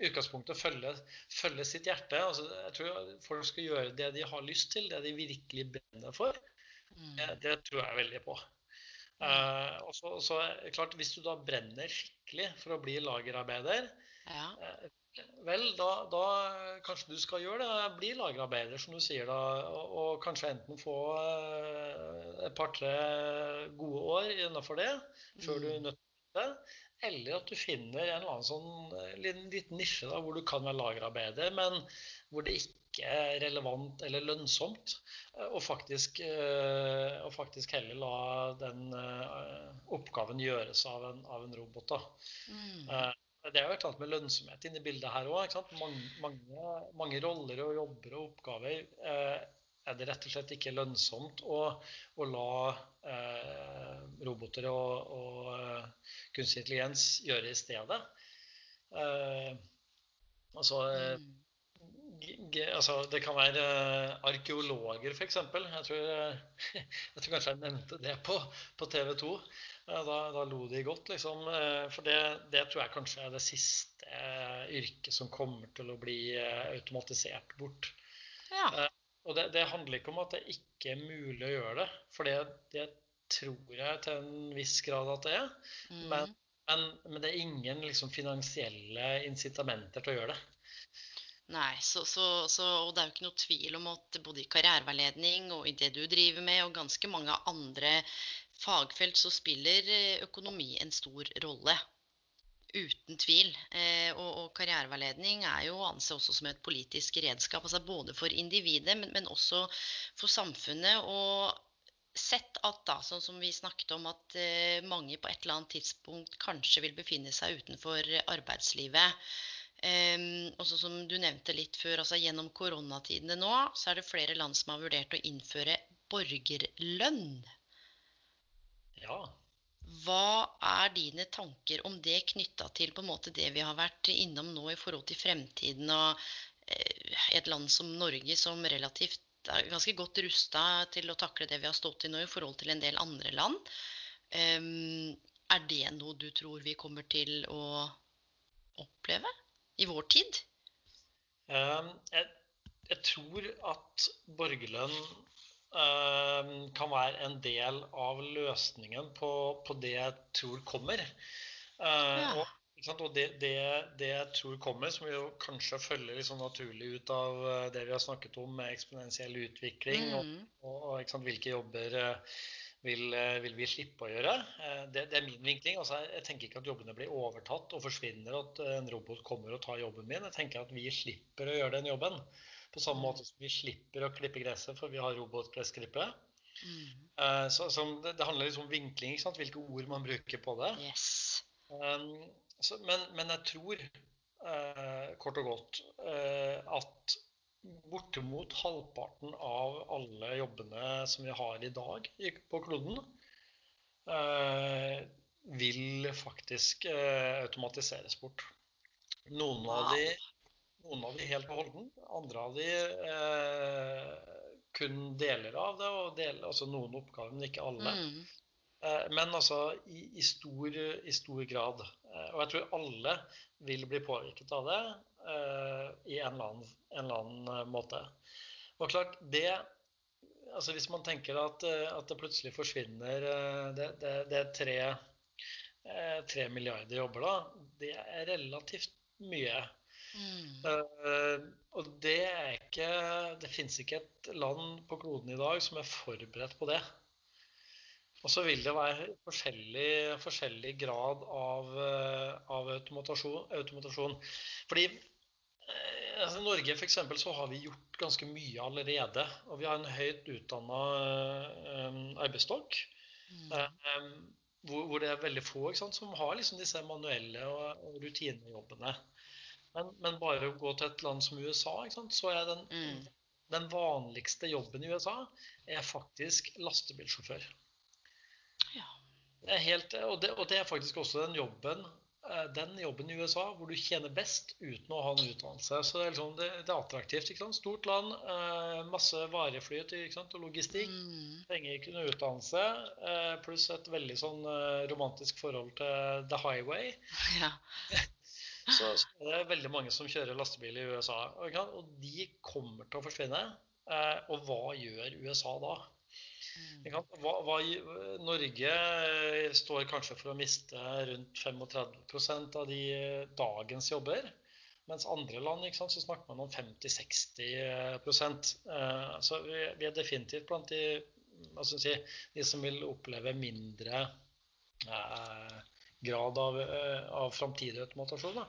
i utgangspunktet følge, følge sitt hjerte. Altså, jeg tror folk skal gjøre det de har lyst til, det de virkelig brenner for. Mm. Det, det, tror jeg veldig på. Uh, og så, så, klart, Hvis du da brenner skikkelig for å bli lagerarbeider, ja. uh, vel, da, da, kanskje du skal gjøre det. Bli lagerarbeider, som du sier da. Og, og kanskje enten få uh, et par-tre gode år innenfor det før mm. du er nødt til det. Eller at du finner en eller annen sånn liten, liten nisje da, hvor du kan være lagerarbeider, men hvor det ikke er relevant eller lønnsomt. Og eh, faktisk, og eh, faktisk heller la den eh, oppgaven gjøres av en, av en robot. Da. Mm. Det er jo annet med lønnsomhet inne i bildet her òg. Mange, mange, mange, roller og jobber og oppgaver er det rett og slett ikke lønnsomt å, å la eh, roboter og, og kunstig intelligens gjøre i stedet. Eh, altså, mm altså, det kan være uh, arkeologer, f.eks. Jeg, tror, uh, jeg tror kanskje jeg nevnte det på, på TV 2. Uh, da, da, lo de godt, liksom. Uh, for det, det, tror jeg kanskje er det siste yrket som kommer til å bli automatisert bort. Ja. og det, det, handler ikke om at det ikke er mulig å gjøre det, for det, det tror jeg til en viss grad at det er. Mm. Men, men, men, det er ingen liksom, finansielle incitamenter til å gjøre det. Nei, så, så, så, og det er jo ikke noe tvil om at både i karriereveiledning og i det du driver med, og ganske mange andre fagfelt, så spiller eh, økonomi en stor rolle. Uten tvil. Eh, og, og karriereveiledning er jo å anse også som et politisk redskap. altså Både for individet, men, men også for samfunnet. Og sett at da, sånn som vi snakket om, at eh, mange på et eller annet tidspunkt kanskje vil befinne seg utenfor arbeidslivet. Um, også som du nevnte litt før, altså Gjennom koronatidene nå så er det flere land som har vurdert å innføre borgerlønn. Ja. Hva er dine tanker om det knytta til på en måte det vi har vært innom nå i forhold til fremtiden og eh, et land som Norge som relativt er ganske godt rusta til å takle det vi har stått i nå i forhold til en del andre land. Um, er det noe du tror vi kommer til å oppleve? I vår tid? Ehm, jeg, jeg tror at borgerlønn ehm, kan være en del av løsningen på, på det jeg tror kommer. Ehm, ja. Og, og det, det, det, jeg tror kommer, som jo kanskje følger liksom naturlig ut av eh, det vi har snakket om med eksponentiell utvikling, mm. og, og, hvilke jobber uh, vil, eh, vil, vi slippe å gjøre. Eh, det, det er min vinkling. Altså, jeg tenker ikke at jobbene blir overtatt og forsvinner, at eh, en robot kommer og tar jobben min. Jeg tenker at vi slipper å gjøre den jobben. På samme måte som vi slipper å klippe gresset, for vi har robotgressklippere. Mm. Så, så det, det, handler litt om vinkling, hvilke ord man bruker på det. Yes. Um, så, men, men, jeg tror, uh, kort og godt, uh, at bortimot halvparten av alle jobbene som vi har i dag på kloden, eh, vil faktisk eh, automatiseres bort. Noen av de, noen av de helt på holden, andre av de eh, kun deler av det, og deler, altså noen oppgaver, men ikke alle. Mm. Men altså i, i, stor, i, stor, grad. Og jeg tror alle vil bli påvirket av det i en eller annen en eller annen eh, måte. Og klart, det altså Hvis man tenker at, eh, at det plutselig forsvinner Det, det, det er tre, tre, milliarder jobber, da. Det er relativt mye. Mm. Uh, og det er ikke Det fins ikke et land på kloden i dag som er forberedt på det. Og så vil det være forskjellig, forskjellig grad av, av automatasjon, automatasjon. Fordi altså, Norge for eksempel, så har vi gjort ganske mye allerede. Og vi har en høyt utdanna um, arbeidsstokk. Mm. Um, hvor, hvor, det er veldig få sant, som har liksom disse manuelle og, og rutinejobbene. Men, men, bare å gå til et land som USA, sant, så er den, mm. den, vanligste jobben i USA er faktisk lastebilsjåfør. Ja. Det helt, og, det, og, det, er faktisk også den jobben Eh, den jobben i USA hvor du tjener best uten å ha en utdannelse. Så det er, liksom, det, det er attraktivt. Stort land, eh, masse vareflyt og logistikk. Mm. Trenger ikke noe utdannelse. Eh, pluss et veldig sånn romantisk forhold til the highway. Ja. så, så det er veldig mange som kjører lastebil i USA. Og de kommer til å forsvinne. Og hva gjør USA da? Hva, hva, Norge står kanskje for å miste rundt 35% av de dagens jobber. Mens andre land sant, så snakker man om 50-60% Så vi, vi, er definitivt blant de, si, de som vil oppleve mindre eh, grad av, eh, av framtidig automatasjon da,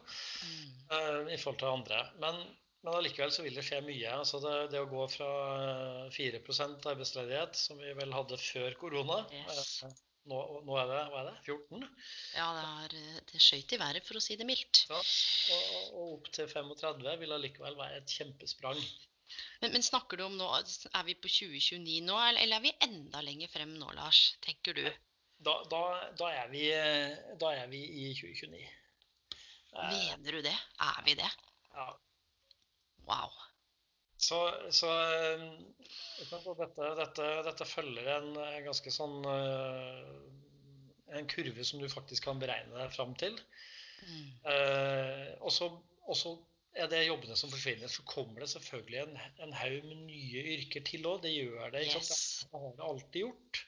mm. Eh, i forhold til andre. Men, men allikevel så vil det skje mye. altså Det, det å gå fra 4% arbeidsledighet, som vi vel hadde før korona yes. Eh, nå, nå, er det hva er det, 14? Ja, det, er, det skøyt i været, for å si det mildt. Ja, og, og opp til 35 vil allikevel være et kjempesprang. Men, men, snakker du om nå, Er vi på 2029 nå, eller er vi enda lenger frem nå, Lars? Tenker du? Da, da, da, er, vi, da er vi i 2029. Mener du det? Er vi det? Ja. Wow. Så, så dette, dette, dette, følger en, en, ganske sånn eh, En kurve som du faktisk kan beregne deg fram til. Mm. Eh, og så er det jobbene som forsvinner. Så kommer det selvfølgelig en, en haug med nye yrker til òg. Det gjør det. Yes. Det har det alltid gjort.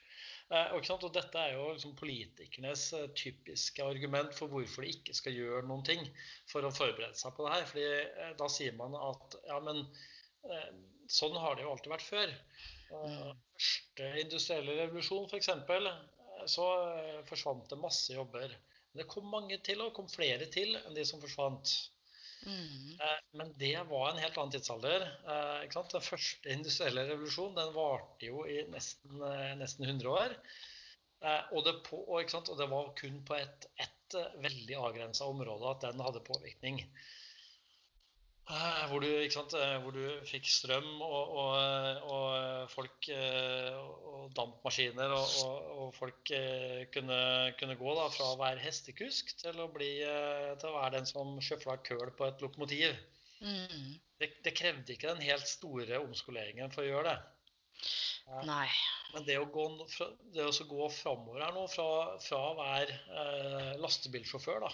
Eh, og, og, dette er jo liksom politikernes eh, typiske argument for hvorfor de ikke skal gjøre noen ting for å forberede seg på det her. Fordi eh, da sier man at ja, men sånn har det jo alltid vært før. Mm. Første industrielle revolusjon f.eks. så forsvant det masse jobber. Men det kom mange til, og kom flere til enn de som forsvant. Mm. Men det var en helt annen tidsalder. Eh, Den første industrielle revolusjonen den varte jo i nesten, eh, nesten 100 år. Eh, og det, på, og det, var kun på et, et veldig avgrensa område at den hadde påvirkning. Hvor du, hvor du, fikk strøm og, og, og folk og dampmaskiner, og, folk kunne, kunne gå da, fra å være hestekusk til å, bli, til å være den som sjøfla køl på et lokomotiv. Mm. Det, det, krevde ikke den helt store omskoleringen for å gjøre det. Nei. Men det å gå, det å gå framover her nå, fra, fra å være eh, lastebilsjåfør da,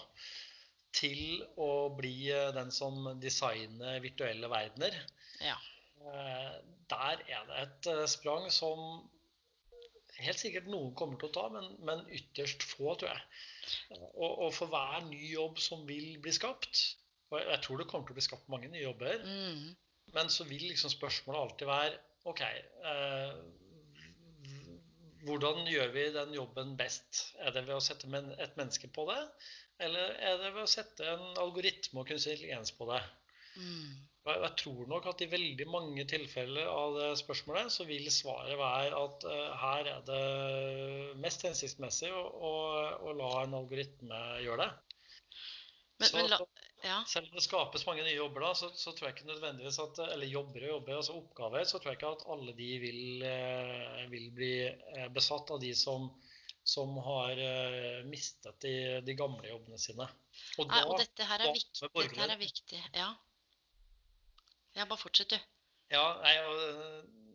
til å bli eh, den som designer virtuelle verdener. Ja. Eh, der er det et eh, sprang som helt sikkert noen kommer til å ta, men, men ytterst få, tror jeg. Og, og, for hver ny jobb som vil bli skapt, og jeg tror det kommer til å bli skapt mange nye jobber, mm. men så vil liksom spørsmålet alltid være OK eh, hvordan gjør vi den jobben best? Er det ved å sette et menneske på det? Eller er det ved å sette en algoritme og kunstig intelligens på det? Mm. Jeg tror nok at i veldig mange tilfeller av det spørsmålet så vil svaret være at uh, her er det mest hensiktsmessig å, å, å, la en algoritme gjøre det. Men, så, men la, ja. Selv om det skapes mange nye jobber, da, så, så, tror jeg ikke nødvendigvis at eller jobber og jobber, altså oppgaver, så tror jeg ikke at alle de vil, uh, vil bli uh, besatt av de som som har uh, mistet de, de, gamle jobbene sine. Og, da, og dette her er viktig. Dette her er viktig. Ja. ja, bare fortsett, du. Ja, nei,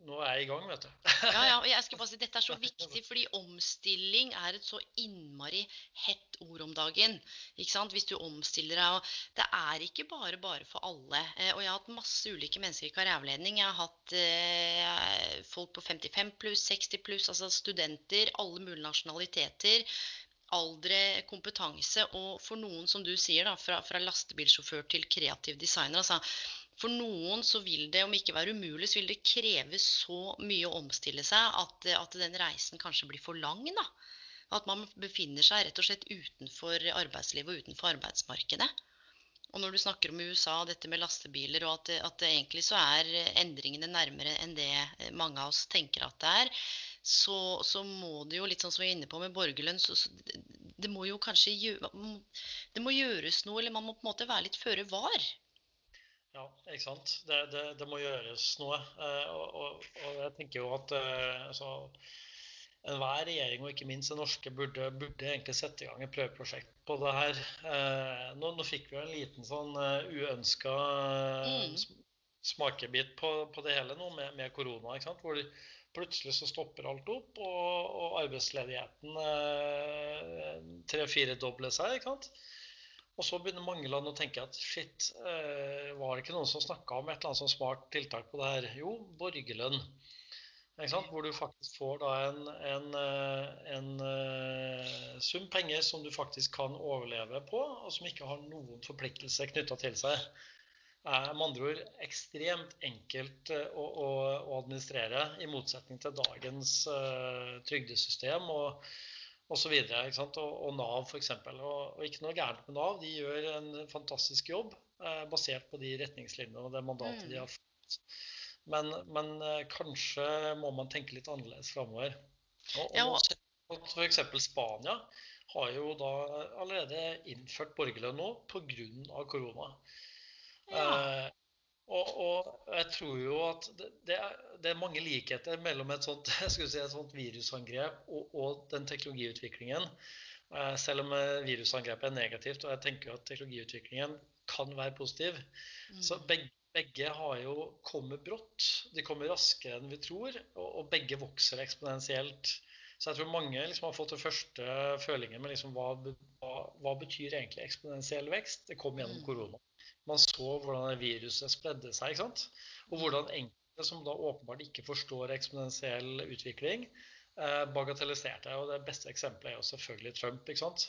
nå er jeg i gang, vet du. ja, ja, og jeg skal bare si Dette er så viktig, fordi omstilling er et så innmari hett ord om dagen. ikke sant? Hvis du omstiller deg. og Det er ikke bare bare for alle. Eh, og jeg har hatt masse ulike mennesker i karriereveiledning. Jeg har hatt eh, folk på 55 pluss, 60 pluss, altså studenter, alle mulige nasjonaliteter aldre, kompetanse, og for noen, som du sier, da, fra, fra lastebilsjåfør til kreativ designer. altså for noen så vil det, om ikke være umulig, så vil det kreve så mye å omstille seg at, at den reisen kanskje blir for lang. da. At man befinner seg rett og slett utenfor arbeidslivet og utenfor arbeidsmarkedet. Og når du snakker om USA, dette med lastebiler, og at, at egentlig så er endringene nærmere enn det mange av oss tenker at det er, så, så må det jo, litt sånn som vi er inne på med borgerlønn, så, så det må jo kanskje det må gjøres noe, eller man må på en måte være litt føre var. Ja, ikke sant. Det, det, det må gjøres noe. Eh, og, og, og, jeg tenker jo at eh, altså, enhver regjering, og ikke minst den norske, burde, burde, egentlig sette i gang et prøveprosjekt på det her. Eh, nå, nå fikk vi jo en liten sånn uønska mm. smakebit på, på, det hele nå med, med korona. ikke sant? Hvor plutselig så stopper alt opp, og, og arbeidsledigheten tre-firedobler seg. ikke sant? Og så begynner mange land å tenke at shit, eh, var det ikke noen som snakka om et eller annet sånn smart tiltak på det her? Jo, borgerlønn. Hvor du faktisk får en, en, en, sum penger som du faktisk kan overleve på, og som ikke har noen forpliktelse knytta til seg er med andre ord ekstremt enkelt eh, å, å, å administrere, i motsetning til dagens uh, trygdesystem og osv. Og, og Nav f.eks. Og, og ikke noe gærent med Nav. De gjør en fantastisk jobb eh, basert på de retningslinjene og det mandatet mm. de har fått. Men, men eh, kanskje må man tenke litt annerledes framover. Og, og F.eks. Spania har jo da allerede innført borgerlønn nå pga. korona. Ja. Uh, og, og, jeg tror jo at det, det, er, det, mange likheter mellom et sånt, si, et sånt virusangrep og, og, den teknologiutviklingen. Uh, selv om eh, virusangrepet er negativt, og jeg tenker at teknologiutviklingen kan være positiv. Mm. Så begge, begge, har jo kommet brått. De kommer raskere enn vi tror, og, og begge vokser eksponentielt. Så jeg tror mange liksom har fått den første følingen med liksom hva, hva, hva betyr egentlig eksponentiell vekst. Det kom gjennom mm. korona man så hvordan viruset spredde seg. ikke sant? Og hvordan enkelte som da åpenbart ikke forstår eksponentiell utvikling, eh, bagatelliserte. Og det beste eksempelet er jo selvfølgelig Trump. ikke sant?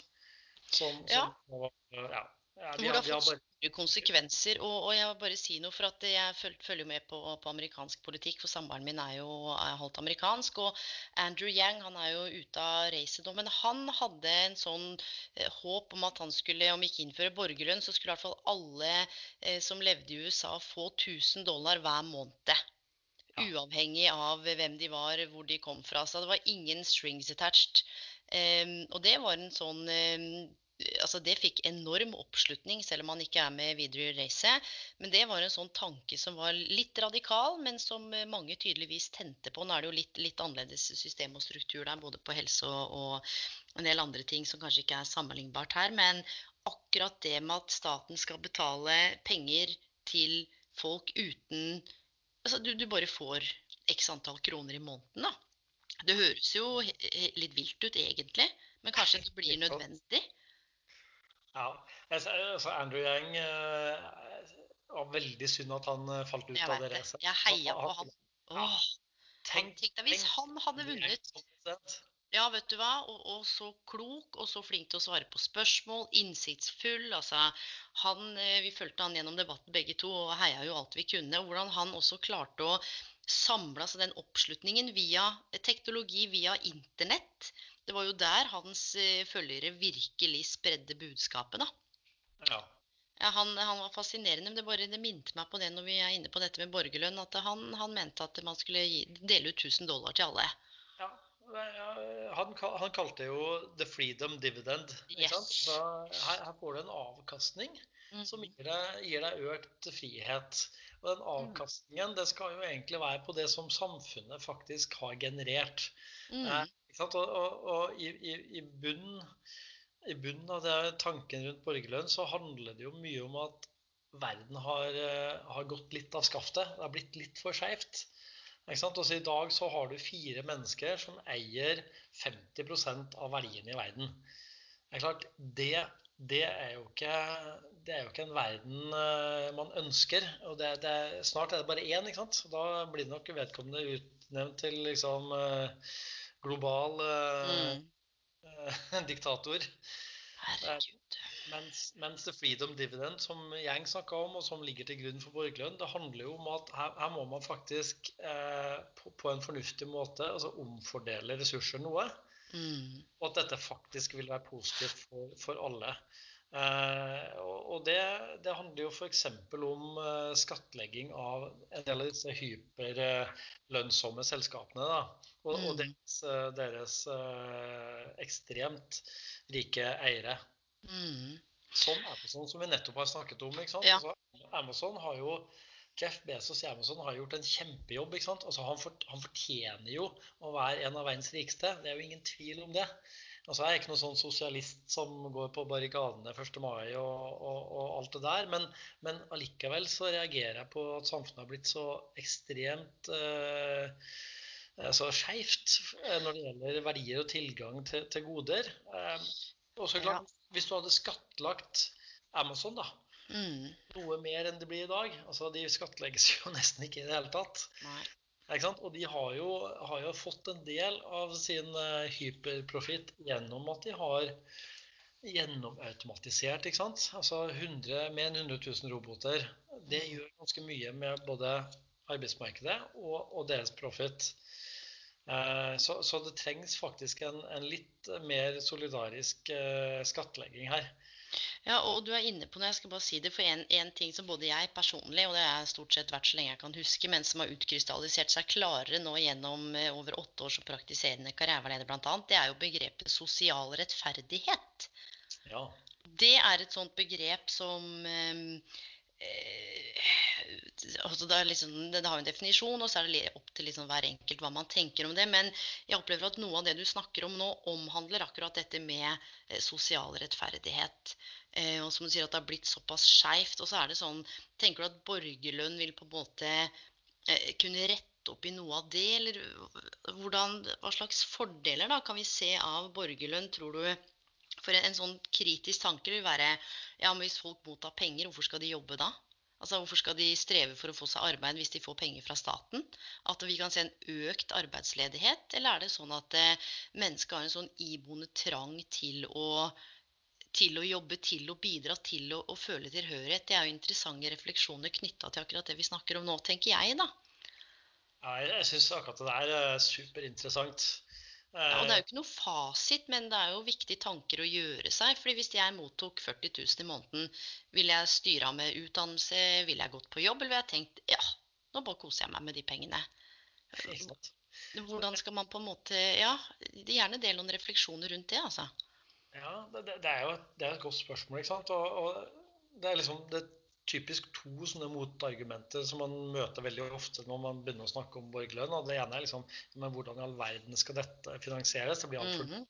Som, som ja. ja. Ja, det har, fått bare konsekvenser. Og, og, jeg vil bare si noe, for at jeg følger med på, på amerikansk politikk. For samboeren min er jo er halvt amerikansk. Og Andrew Yang han er jo ute av racet nå. Men han hadde en sånn eh, håp om at han skulle, om ikke innføre borgerlønn, så skulle i hvert fall alle eh, som levde i USA, få 1000 dollar hver måned. Uavhengig av hvem de var, hvor de kom fra. Så det var ingen strings attached. Um, og det var en sånn um, altså Det fikk enorm oppslutning, selv om han ikke er med videre i racet. Men det var en sånn tanke som var litt radikal, men som mange tydeligvis tente på. Nå er det jo litt, litt annerledes system og struktur der, både på helse og, og, en del andre ting som kanskje ikke er sammenlignbart her. Men akkurat det med at staten skal betale penger til folk uten Altså du, du bare får x antall kroner i måneden, da. Det høres jo litt vilt ut egentlig, men kanskje det blir nødvendig. Ja. Altså Andrew Yang Det var veldig synd at han uh, falt ut av det racet. Jeg heia på han. Åh, tenk, tenk deg hvis han hadde vunnet. Ja, vet du hva. Og, og, så klok og så flink til å svare på spørsmål. Innsiktsfull. Altså, han, eh, vi fulgte han gjennom debatten begge to og heia jo alt vi kunne. Hvordan han også klarte å samle altså den oppslutningen via teknologi, via internett. Det var jo der hans eh, følgere virkelig spredde budskapet, da. Ja. ja han, han, var fascinerende, men det, bare, det minte meg på det når vi er inne på dette med borgerlønn, at han, han mente at man skulle gi, dele ut 1000 dollar til alle. Ja, han, han, kalte jo 'the freedom dividend'. Yes. Så her, her, får du en avkastning mm. som gir deg, gir deg, økt frihet. Og den mm. avkastningen det skal jo egentlig være på det som samfunnet faktisk har generert. Mm. Eh, og, og, og i, i, i, bunnen, i bunnen av det tanken rundt borgerlønn så handler det jo mye om at verden har, eh, har gått litt av skaftet. Det har blitt litt for skeivt. I dag så har du fire mennesker som eier 50 av verdiene i verden. Det er klart, det, det, er ikke, det er jo ikke en verden eh, man ønsker. og det, det, Snart er det bare én. ikke sant? Da blir nok vedkommende utnevnt til liksom uh, global mm. uh, diktator. Herregud. Mens, mens, the freedom dividend, som Yang snakka om, og som ligger til grunn for borgerlønn, det handler jo om at her, her må man faktisk eh, på, på, en fornuftig måte altså omfordele ressurser noe. Mm. Og at dette faktisk vil være positivt for, for alle. Eh, og det, det, handler jo f.eks. om eh, skattlegging av en del av disse hyperlønnsomme selskapene. Da, og, mm. og deres, eh, deres ekstremt rike eiere. Mm. Som Amazon, som vi nettopp har snakket om. Ja. Altså, Amazon har jo Jeff Bezos i Amazon har gjort en kjempejobb. Altså, han, fort, han fortjener jo å være en av verdens rikeste. Det er jo ingen tvil om det. Altså, jeg er ikke noen sånn sosialist som går på barrikadene 1. mai og, og, og alt det der. Men, men, allikevel så reagerer jeg på at samfunnet har blitt så ekstremt eh, så skeivt eh, når det gjelder verdier og tilgang til, til goder. Eh, og så klart. Hvis du hadde skattlagt Amazon, da, mm. noe mer enn det blir i dag altså De skattlegges jo nesten ikke i det hele tatt. Nei. Og de har jo, har jo, fått en del av sin hyperprofitt gjennom at de har gjennomautomatisert. ikke sant? Altså 100, Med en 100 000 roboter. Det gjør ganske mye med både arbeidsmarkedet og, og deres profit. Eh, så, så, det trengs faktisk en, en litt mer solidarisk eh, skattlegging her. Ja, og du er inne på noe. jeg skal bare si det, for en, en, ting som både jeg personlig, og det har stort sett vært så lenge jeg kan huske, men som har utkrystallisert seg klarere nå gjennom eh, over åtte år som praktiserende karriereveileder bl.a., det er jo begrepet sosial rettferdighet. Ja. Det er et sånt begrep som altså det, liksom, det, har en definisjon, og så er det opp til liksom hver enkelt hva man tenker om det. Men jeg opplever at noe av det du snakker om nå, omhandler akkurat dette med eh, sosial rettferdighet. Eh, og som du sier, at det har blitt såpass skeivt. Og så er det sånn Tenker du at borgerlønn vil på en måte eh, kunne rette opp i noe av det? Eller hvordan, hva slags fordeler da kan vi se av borgerlønn, tror du? For en, en sånn kritisk tanke vil være ja, men hvis folk mottar penger, hvorfor skal de jobbe da? Altså Hvorfor skal de streve for å få seg arbeid hvis de får penger fra staten? At vi kan se en økt arbeidsledighet? Eller er det sånn at eh, mennesket har en sånn iboende trang til å, til å jobbe, til å bidra, til å, å føle tilhørighet? Det er jo interessante refleksjoner knytta til akkurat det vi snakker om nå, tenker jeg, da. Ja, jeg syns akkurat det der er superinteressant. Ja, og Det er jo ikke noe fasit, men det er jo viktige tanker å gjøre seg. fordi Hvis jeg mottok 40 000 i måneden, ville jeg styra med utdannelse? Ville jeg gått på jobb? Eller ville jeg tenkt ja, nå bare koser jeg meg med de pengene? Hvordan skal man på en måte Ja, gjerne del noen refleksjoner rundt det, altså. Ja, det, det er jo et, det er et, godt spørsmål, ikke sant. Og, og det er liksom det typisk to sånne motargumenter som man møter veldig ofte når man begynner å snakke om borgerlønn. Og det ene er liksom men hvordan i all verden skal dette finansieres? Det blir altfor mm -hmm.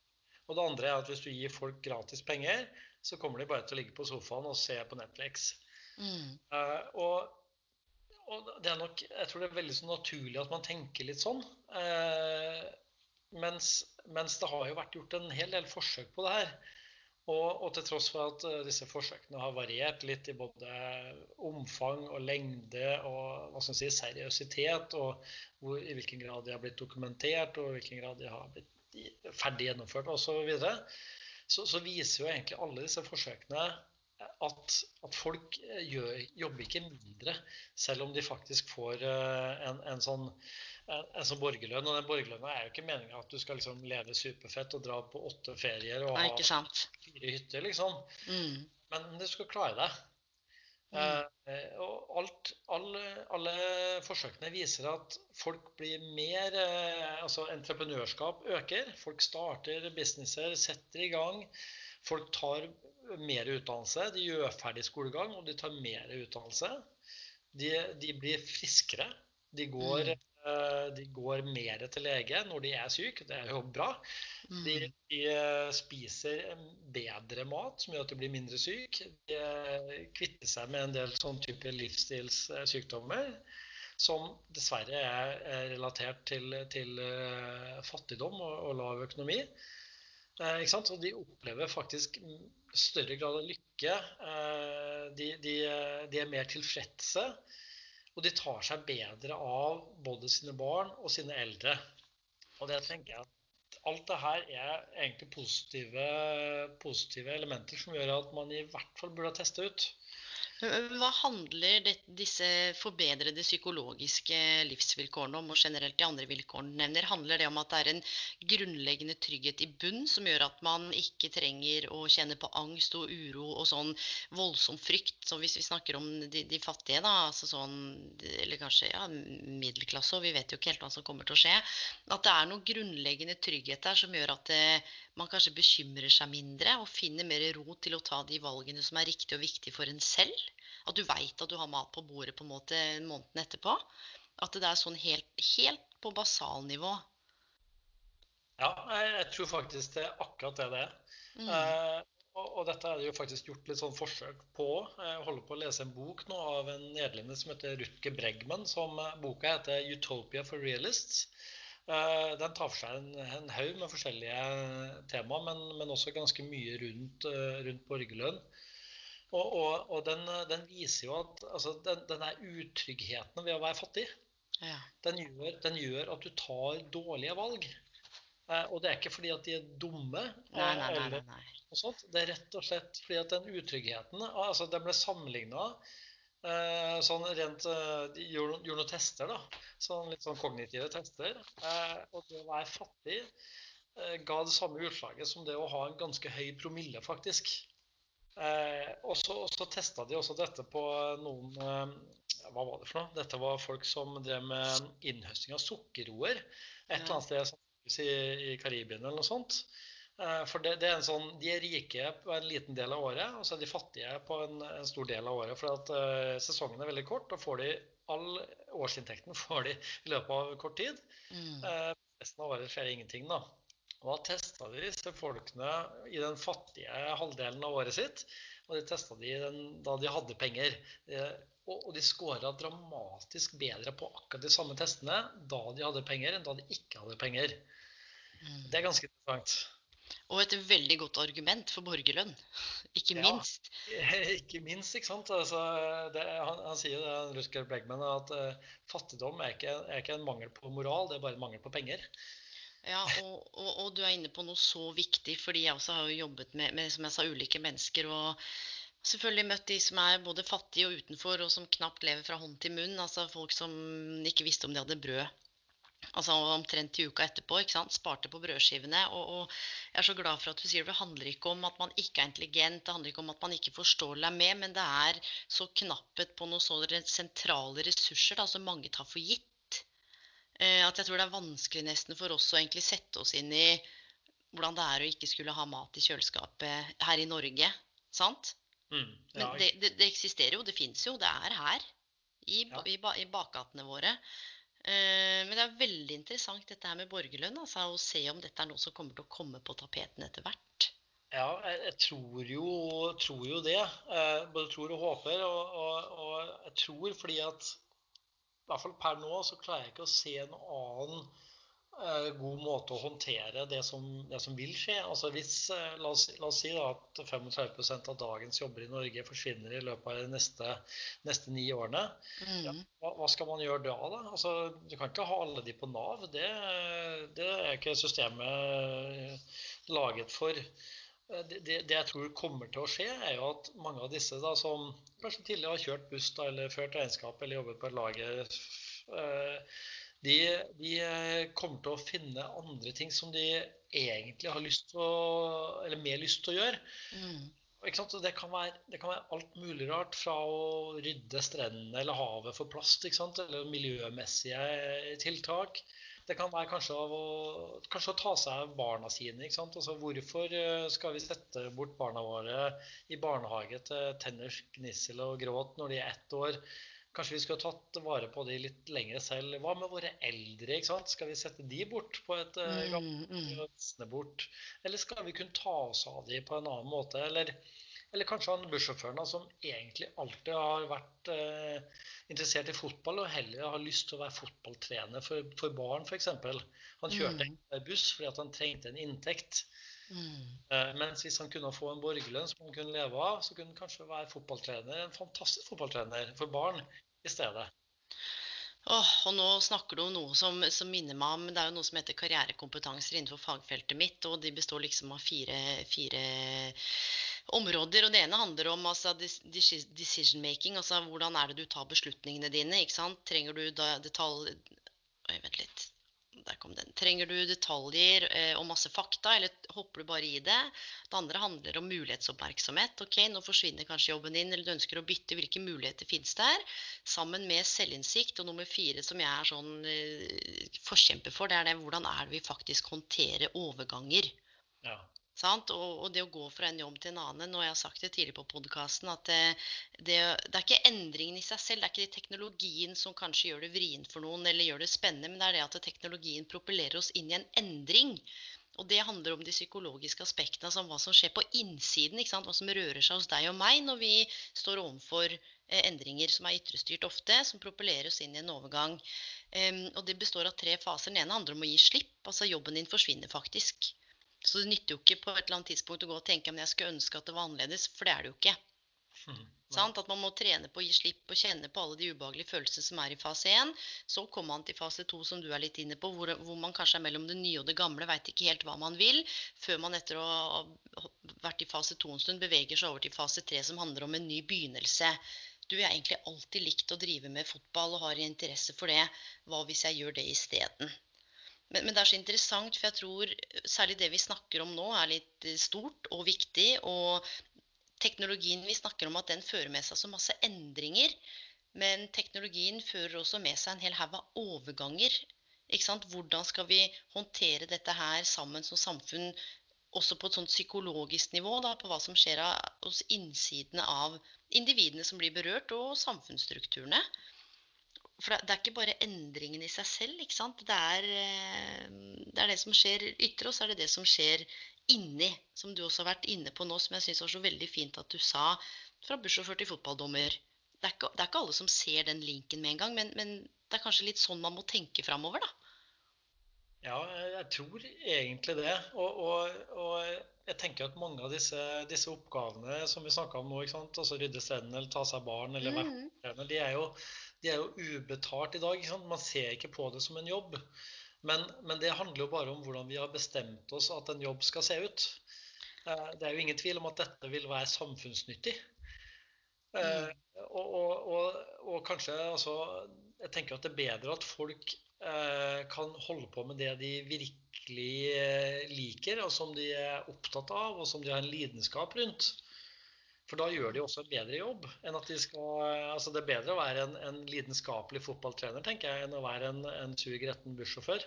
Og det andre er at hvis du gir folk gratis penger, så kommer de bare til å ligge på sofaen og se på Netflix. Mm. Uh, og, og, det er nok Jeg tror det er veldig så naturlig at man tenker litt sånn. Uh, mens, mens det har jo vært gjort en hel del forsøk på det her. Og, og, til tross for at uh, disse forsøkene har variert litt i både omfang og lengde og hva skal si, seriøsitet, og hvor, i hvilken grad de har blitt dokumentert, og i hvilken grad de har blitt ferdig gjennomført osv., så, videre, så så viser jo egentlig alle disse forsøkene at, at folk eh, gjør, jobber ikke mindre, selv om de faktisk får uh, en, en sånn en som borgerlønn. Og den borgerlønna er jo ikke meninga at du skal liksom leve superfett og dra på åtte ferier og ha fire hytter, liksom. Mm. Men, men, du skal klare deg. Mm. Eh, og alt, alle, alle, forsøkene viser at folk blir mer eh, Altså entreprenørskap øker. Folk starter businesser, setter i gang. Folk tar mer utdannelse. De gjør ferdig skolegang, og de tar mer utdannelse. De, de blir friskere. De går mm. uh, de går mer til lege når de er syke, det er jo bra. De, mm. de, de, spiser bedre mat, som gjør at de blir mindre syke. De eh, kvitter seg med en del sånn type livsstilssykdommer som dessverre er relatert til, til fattigdom og, og, lav økonomi. Eh, de opplever faktisk større grad av lykke. Eh, de, de, de, er mer tilfredse. Og de tar seg bedre av både sine barn og sine eldre. Og det tenker jeg at alt det her er egentlig positive, positive elementer som gjør at man i hvert fall burde teste ut. Hva handler det, disse forbedrede psykologiske livsvilkårene om, og generelt de andre vilkårene nevner? Handler det om at det er en grunnleggende trygghet i bunn som gjør at man ikke trenger å kjenne på angst og uro og sånn voldsom frykt, som hvis vi snakker om de, de fattige, da, altså sånn, eller kanskje ja, middelklasse, og vi vet jo ikke helt hva som kommer til å skje, at det er noe grunnleggende trygghet der som gjør at det, eh, man kanskje bekymrer seg mindre og finner mer ro til å ta de valgene som er riktige og viktige for en selv? At du veit at du har mat på bordet på en måte måneden etterpå. At det er sånn helt, helt på basalnivå. Ja, jeg, tror faktisk det er akkurat det det er. Mm. Eh, og, og, dette er det jo faktisk gjort litt sånn forsøk på. Jeg holder på å lese en bok nå av en nederlender som heter Rutger Bregman. som eh, Boka heter 'Utopia for Realists'. Eh, den tar for seg en, en haug med forskjellige tema, men, men, også ganske mye rundt, eh, rundt borgerlønn. Og, og, og den, den, viser jo at altså, den, den er utryggheten ved å være fattig. Ja. Den gjør, den gjør at du tar dårlige valg. Eh, og det er ikke fordi at de er dumme. Nei, nei, eh, nei. nei, nei. sånt. Det er rett og slett fordi at den utryggheten altså Den ble sammenligna sånn rent eh, De gjorde, gjorde noen tester, da. Sånn litt sånn kognitive tester. Eh, og det å være fattig eh, ga det samme utslaget som det å ha en ganske høy promille, faktisk. Eh, og så, så testa de også dette på noen eh, Hva var det for noe? Dette var folk som drev med innhøsting av sukkerroer et eller annet sted i, i Karibien eller noe sånt. Eh, For det, det er en sånn, De er rike på en liten del av året, og så er de fattige på en, en stor del av året. For at eh, sesongen er veldig kort, og får de all årsinntekten får de i løpet av kort tid. Mm. Eh, resten av året skjer ingenting, da. Og da testa de disse folkene i den fattige halvdelen av året sitt, og de testa de den, da de hadde penger. Eh, og, og de scora dramatisk bedre på akkurat de samme testene da de hadde penger, enn da de ikke hadde penger. Mm. Det er ganske interessant. Og et veldig godt argument for borgerlønn. Ikke Ja. minst. Ikke minst, ikke sant. Altså, det, han, han sier jo det, Rutger Bregman, at uh, fattigdom er ikke, er ikke en mangel på moral, det er bare en mangel på penger. Ja, og, og, og du er inne på noe så viktig, fordi jeg også har jo jobbet med, med som jeg sa, ulike mennesker. Og selvfølgelig møtt de som er både fattige og utenfor, og som knapt lever fra hånd til munn. Altså folk som ikke visste om de hadde brød. Altså omtrent i uka etterpå. ikke sant? Sparte på brødskivene. Og, og jeg er så glad for at du sier det. Det handler ikke om at man ikke er intelligent, det handler ikke om at man ikke forstår er med, men det er så knapphet på noen sånne sentrale ressurser da, som mange tar for gitt. Eh, at jeg tror det er vanskelig nesten for oss å egentlig sette oss inn i hvordan det er å ikke skulle ha mat i kjøleskapet her i Norge. Sant? Mm, Men det, det, det eksisterer jo, det fins jo. Det er her. I, Ja. i, i bakgatene våre. Eh, men det er veldig interessant dette her med borgerlønn. Altså, å se om dette er noe som kommer til å komme på tapeten etter hvert. ja jeg, jeg tror, jo, tror jo det. Eh, både tror og håper. Og, og, og jeg tror fordi at i hvert fall per nå så klarer jeg ikke å se en annen eh, god måte å håndtere det som, det som vil skje. Altså hvis, eh, la, oss, la oss si at 35% av dagens jobber i Norge forsvinner i løpet av de neste, neste ni årene. Mm. Hva, hva skal man gjøre da? da? Altså, du kan ikke ha alle de på Nav. Det, det er ikke systemet laget for. Det, det, det jeg tror kommer til å skje, er jo at mange av disse da, som kanskje tidligere har kjørt buss da, eller ført regnskap eller jobbet på et lager, eh, de, de eh, kommer til å finne andre ting som de egentlig har lyst til å, eller mer lyst til å gjøre. Mm. Ikke sant? Det kan, være, det kan være alt mulig rart, fra å rydde strendene eller havet for plast, ikke sant? eller miljømessige tiltak. Det kan være kanskje, å, kanskje å ta seg av barna sine. ikke sant? Altså, hvorfor eh, skal vi sette bort barna våre i barnehage til tenner, gnissel og gråt når de er ett år? Kanskje vi skulle tatt vare på de litt lenger selv. Hva med våre eldre? ikke sant? Skal vi sette de bort på et eh, gammelt Mm, mm. bort? Eller skal vi kunne ta oss av de på en annen måte? Eller, eller kanskje han bussjåføren som egentlig alltid har vært eh, interessert i fotball og heller har lyst til å være fotballtrener for, for barn f.eks. Han kjørte Mm. en buss fordi han trengte en inntekt. Mm. Eh, mens hvis han kunne få en borgerlønn som han kunne leve av, så kunne han kanskje være fotballtrener, en fantastisk fotballtrener for barn i stedet. Oh, og nå snakker du om noe som, som minner meg om Det er jo noe som heter karrierekompetanser innenfor fagfeltet mitt. og De består liksom av fire, fire områder. og Det ene handler om altså, decision making. altså Hvordan er det du tar beslutningene dine? ikke sant? Trenger du detalj... Oi, vent litt. Der kom den. Trenger du detaljer eh, og masse fakta, eller hopper du bare i det? Det andre handler om mulighetsoppmerksomhet. Ok, nå forsvinner kanskje jobben din, eller du ønsker å bytte. Hvilke muligheter finnes der? Sammen med selvinnsikt. Og nummer fire, som jeg er sånn eh, forkjemper for, det er det hvordan er det vi faktisk håndterer overganger. Ja. Og, og det å gå fra en jobb til en annen. Og jeg har sagt det tidligere på podkasten at det, det, det er ikke endringen i seg selv, det er ikke teknologien som kanskje gjør det vrient for noen eller gjør det spennende, men det er det at teknologien propellerer oss inn i en endring. Og det handler om de psykologiske aspektene, som hva som skjer på innsiden. Hva som rører seg hos deg og meg når vi står overfor eh, endringer som er ytrestyrt ofte, som propellerer oss inn i en overgang. Um, og det består av tre faser. Den ene handler om å gi slipp. Altså jobben din forsvinner faktisk. Så det nytter jo ikke på et eller annet tidspunkt å gå og tenke om jeg skulle ønske at det var annerledes, for det er det jo ikke. Mm. Sant? At man må trene på å gi slipp og kjenne på alle de ubehagelige følelsene som er i fase 1. Så kommer man til fase 2, som du er litt inne på, hvor, hvor man kanskje er mellom det nye og det gamle, veit ikke helt hva man vil, før man etter å ha vært i fase 2 en stund beveger seg over til fase 3, som handler om en ny begynnelse. Du, jeg har egentlig alltid likt å drive med fotball og har interesse for det. Hva hvis jeg gjør det isteden? Men, men det er så interessant, for jeg tror særlig det vi snakker om nå, er litt stort og viktig. Og teknologien vi snakker om, at den fører med seg så masse endringer. Men teknologien fører også med seg en hel haug av overganger. Hvordan skal vi håndtere dette her sammen som samfunn, også på et sånt psykologisk nivå, da, på hva som skjer hos innsidene av individene som blir berørt, og samfunnsstrukturene. For det er ikke bare endringen i seg selv. ikke sant? Det er, eh, det er det som skjer ytre, og så er det det som skjer inni, som du også har vært inne på nå, som jeg syns var så veldig fint at du sa, fra bussjåfør til fotballdommer. Det er, ikke, det er, ikke, alle som ser den linken med en gang, men, men, det er kanskje litt sånn man må tenke framover, da. Ja, jeg tror egentlig det. Og, og, og jeg tenker at mange av disse, disse oppgavene som vi snakka om nå, ikke sant? altså rydde strenden eller ta seg barn eller være mm. de, er jo, de er jo ubetalt i dag. Man ser ikke på det som en jobb. Men, men, det handler jo bare om hvordan vi har bestemt oss at en jobb skal se ut. Eh, det er jo ingen tvil om at dette vil være samfunnsnyttig. Eh, mm. Og, og, og, og, kanskje altså Jeg tenker at det er bedre at folk eh, kan holde på med det de virkelig liker, og som de er opptatt av, og som de har en lidenskap rundt. For da gjør de også en bedre jobb enn at de skal Altså det er bedre å være en, en lidenskapelig fotballtrener, tenker jeg, enn å være en, en sur, gretten bussjåfør.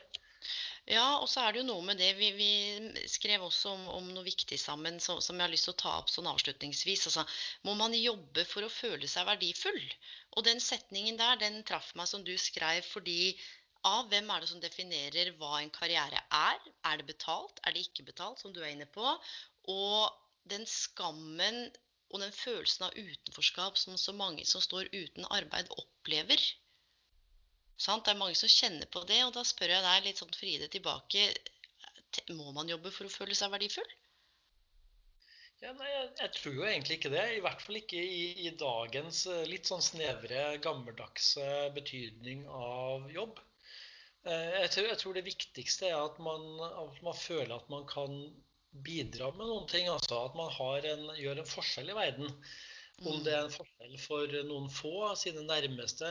Ja, og så er det jo noe med det. Vi, vi skrev også om, om, noe viktig sammen som, som, jeg har lyst til å ta opp sånn avslutningsvis. Altså, må man jobbe for å føle seg verdifull? Og den setningen der, den traff meg som du skrev, fordi av hvem er det som definerer hva en karriere er? Er det betalt? Er det ikke betalt, som du er inne på? Og den skammen og den følelsen av utenforskap som så mange som står uten arbeid, opplever. Sant? Det er mange som kjenner på det, og da spør jeg deg litt sånn Fride tilbake Må man jobbe for å føle seg verdifull? Ja, nei, jeg, jeg, tror jo egentlig ikke det. I hvert fall ikke i, i dagens eh, litt sånn snevre, gammeldagse betydning av jobb. Eh, jeg tror, jeg tror, det viktigste er at man, at man føler at man kan bidra med noen ting. Altså at man en, gjør en forskjell i verden. Om det er en forskjell for noen få, sine nærmeste,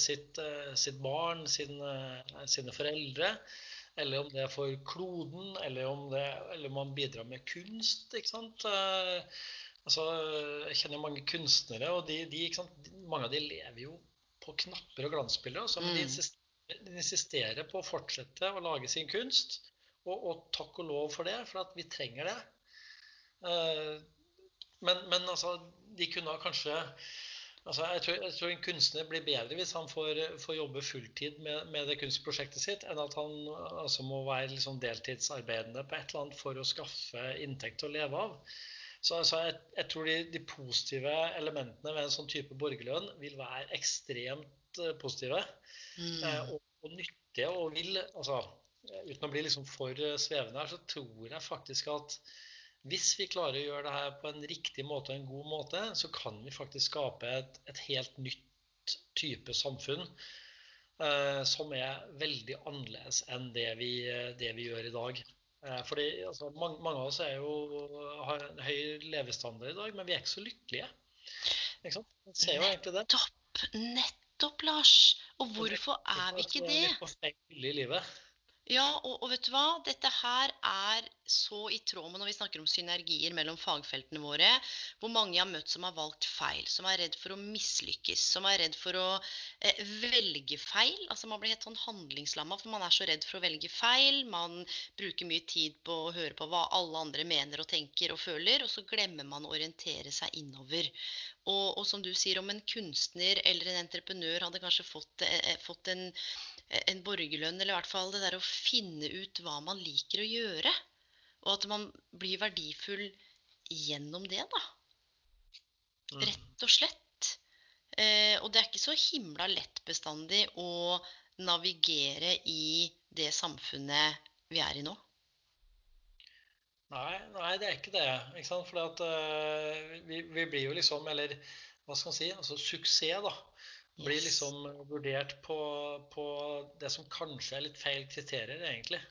sitt, eh, sitt barn, sine, sine, foreldre. Eller om det er for kloden, eller om, det, eller man bidrar med kunst. ikke sant? Eh, altså, jeg kjenner mange kunstnere, og de, de, mange av de lever jo på knapper og glansbilder. Altså, men de mm. de insisterer på å fortsette å lage sin kunst. Og, og, takk og lov for det, for at vi trenger det. Uh, men, men, altså, de kunne kanskje altså, jeg, tror, jeg, tror, en kunstner blir bedre hvis han får, får jobbe fulltid med, med, det kunstprosjektet sitt, enn at han altså, må være liksom, deltidsarbeidende på et eller annet for å skaffe inntekt å leve av. Så altså, jeg, jeg, tror de, de, positive elementene ved en sånn type borgerlønn vil være ekstremt uh, positive mm. eh, og, og, nyttige og vil altså, uten å bli liksom for eh, svevende her, så tror jeg faktisk at hvis vi klarer å gjøre det her på en riktig måte og en god måte, så kan vi faktisk skape et, et helt nytt type samfunn eh, som er veldig annerledes enn det vi, det vi gjør i dag. Eh, fordi altså, mange, mange, av oss jo, har en høy levestandard i dag, men vi er ikke så lykkelige. Ikke sant? Vi ser jo egentlig det. Nettopp, nettopp, Lars. Og hvorfor er vi ikke det? Vi er på feil i livet. Ja, og, og, vet du hva? Dette her er så i tråd med når vi snakker om synergier mellom fagfeltene våre, hvor mange jeg har møtt som har valgt feil, som er redd for å mislykkes, som er redd for å eh, velge feil. Altså Man blir helt sånn handlingslamma, for man er så redd for å velge feil. Man bruker mye tid på å høre på hva alle andre mener og tenker og føler, og så glemmer man å orientere seg innover. Og, og som du sier, om en kunstner eller en entreprenør hadde kanskje fått, eh, fått en en borgerlønn, eller i hvert fall det der å finne ut hva man liker å gjøre. Og at man blir verdifull gjennom det, da. Mm. Rett og slett. Eh, og det er ikke så himla lett bestandig å navigere i det samfunnet vi er i nå. Nei, nei, det er ikke det. Ikke sant? For uh, vi, vi, blir jo liksom Eller hva skal man si, altså suksess, da, blir liksom vurdert på, på det som kanskje er litt feil kriterier, egentlig.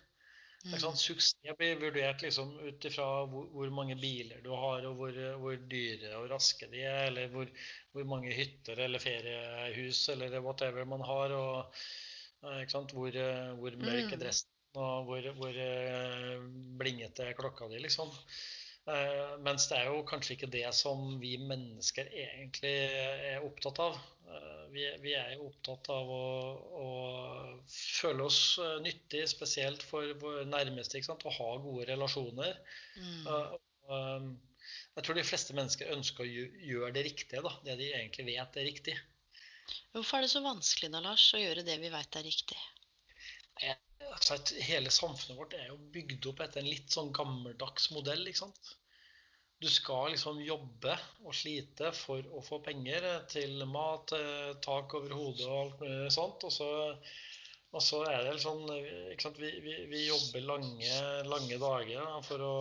Mm. sånn, Suksess blir vurdert liksom ut ifra hvor, hvor mange biler du har, og hvor, hvor dyre og raske de er, eller hvor, hvor mange hytter eller feriehus eller whatever man har, og eh? Hvor, eh, hvor mørk Mm. er dressen, og hvor, hvor eh, blingete er klokka di, liksom. Eh, mens det er jo kanskje ikke det som vi mennesker egentlig er opptatt av. Eh, vi, vi er jo opptatt av å, å føle oss eh, nyttig, spesielt for våre nærmeste, å ha gode relasjoner. Mm. Eh, og, eh, jeg tror de fleste mennesker ønsker å gjøre det riktige, da. Det de egentlig vet er riktig. Hvorfor er det så vanskelig da, Lars, å gjøre det vi vet er riktig? Altså, hele samfunnet vårt er jo bygd opp etter en litt sånn gammeldags modell, ikke sant. Du skal liksom jobbe og slite for å få penger til mat, tak over hodet og alt mulig sånt. Og så, og så er det sånn ikke sant? Vi, vi, vi jobber lange, lange dager da, for å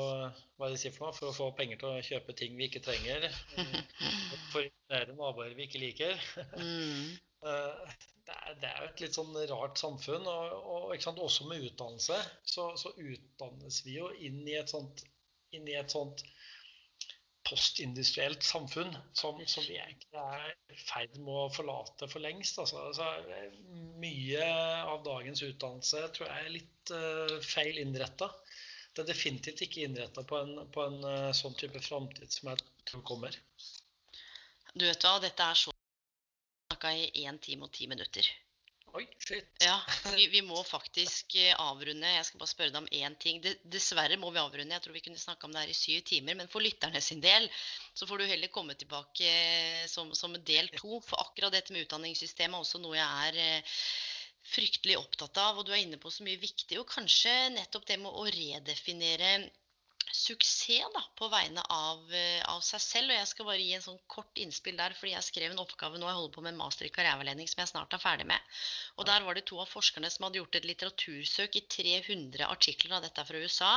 hva er det sier for noe? For å få penger til å kjøpe ting vi ikke trenger. For å imponere naboer vi ikke liker. Mm. Det er jo et litt sånn rart samfunn. Og, og ikke sant, også med utdannelse så, så utdannes vi jo inn i et sånt, inn i et sånt postindustrielt samfunn som, som vi egentlig er i ferd med å forlate for lengst. Altså, altså, mye av dagens utdannelse tror jeg er litt uh, feil innretta. Det er definitivt ikke innretta på en, på en uh, sånn type framtid som jeg tror kommer. Du vet hva, dette er så snakka i 1 time og 10 minutter. Oi, shit. Ja, vi, vi må faktisk eh, avrunde. Jeg skal bare spørre deg om én ting. Dessverre må vi avrunde. Jeg tror vi kunne snakka om det her i syv timer. Men for lytterne sin del så får du heller komme tilbake eh, som, som del to. For akkurat dette med utdanningssystemet er også noe jeg er eh, fryktelig opptatt av. Og du er inne på så mye viktig. Og kanskje nettopp det med å redefinere suksess da, på vegne av, eh, av seg selv. Og jeg skal bare gi en sånn kort innspill der, fordi jeg skrev en oppgave nå. Jeg holder på med en master i karriereveiledning som jeg snart er ferdig med. Og der var det to av forskerne som hadde gjort et litteratursøk i 300 artikler av dette fra USA,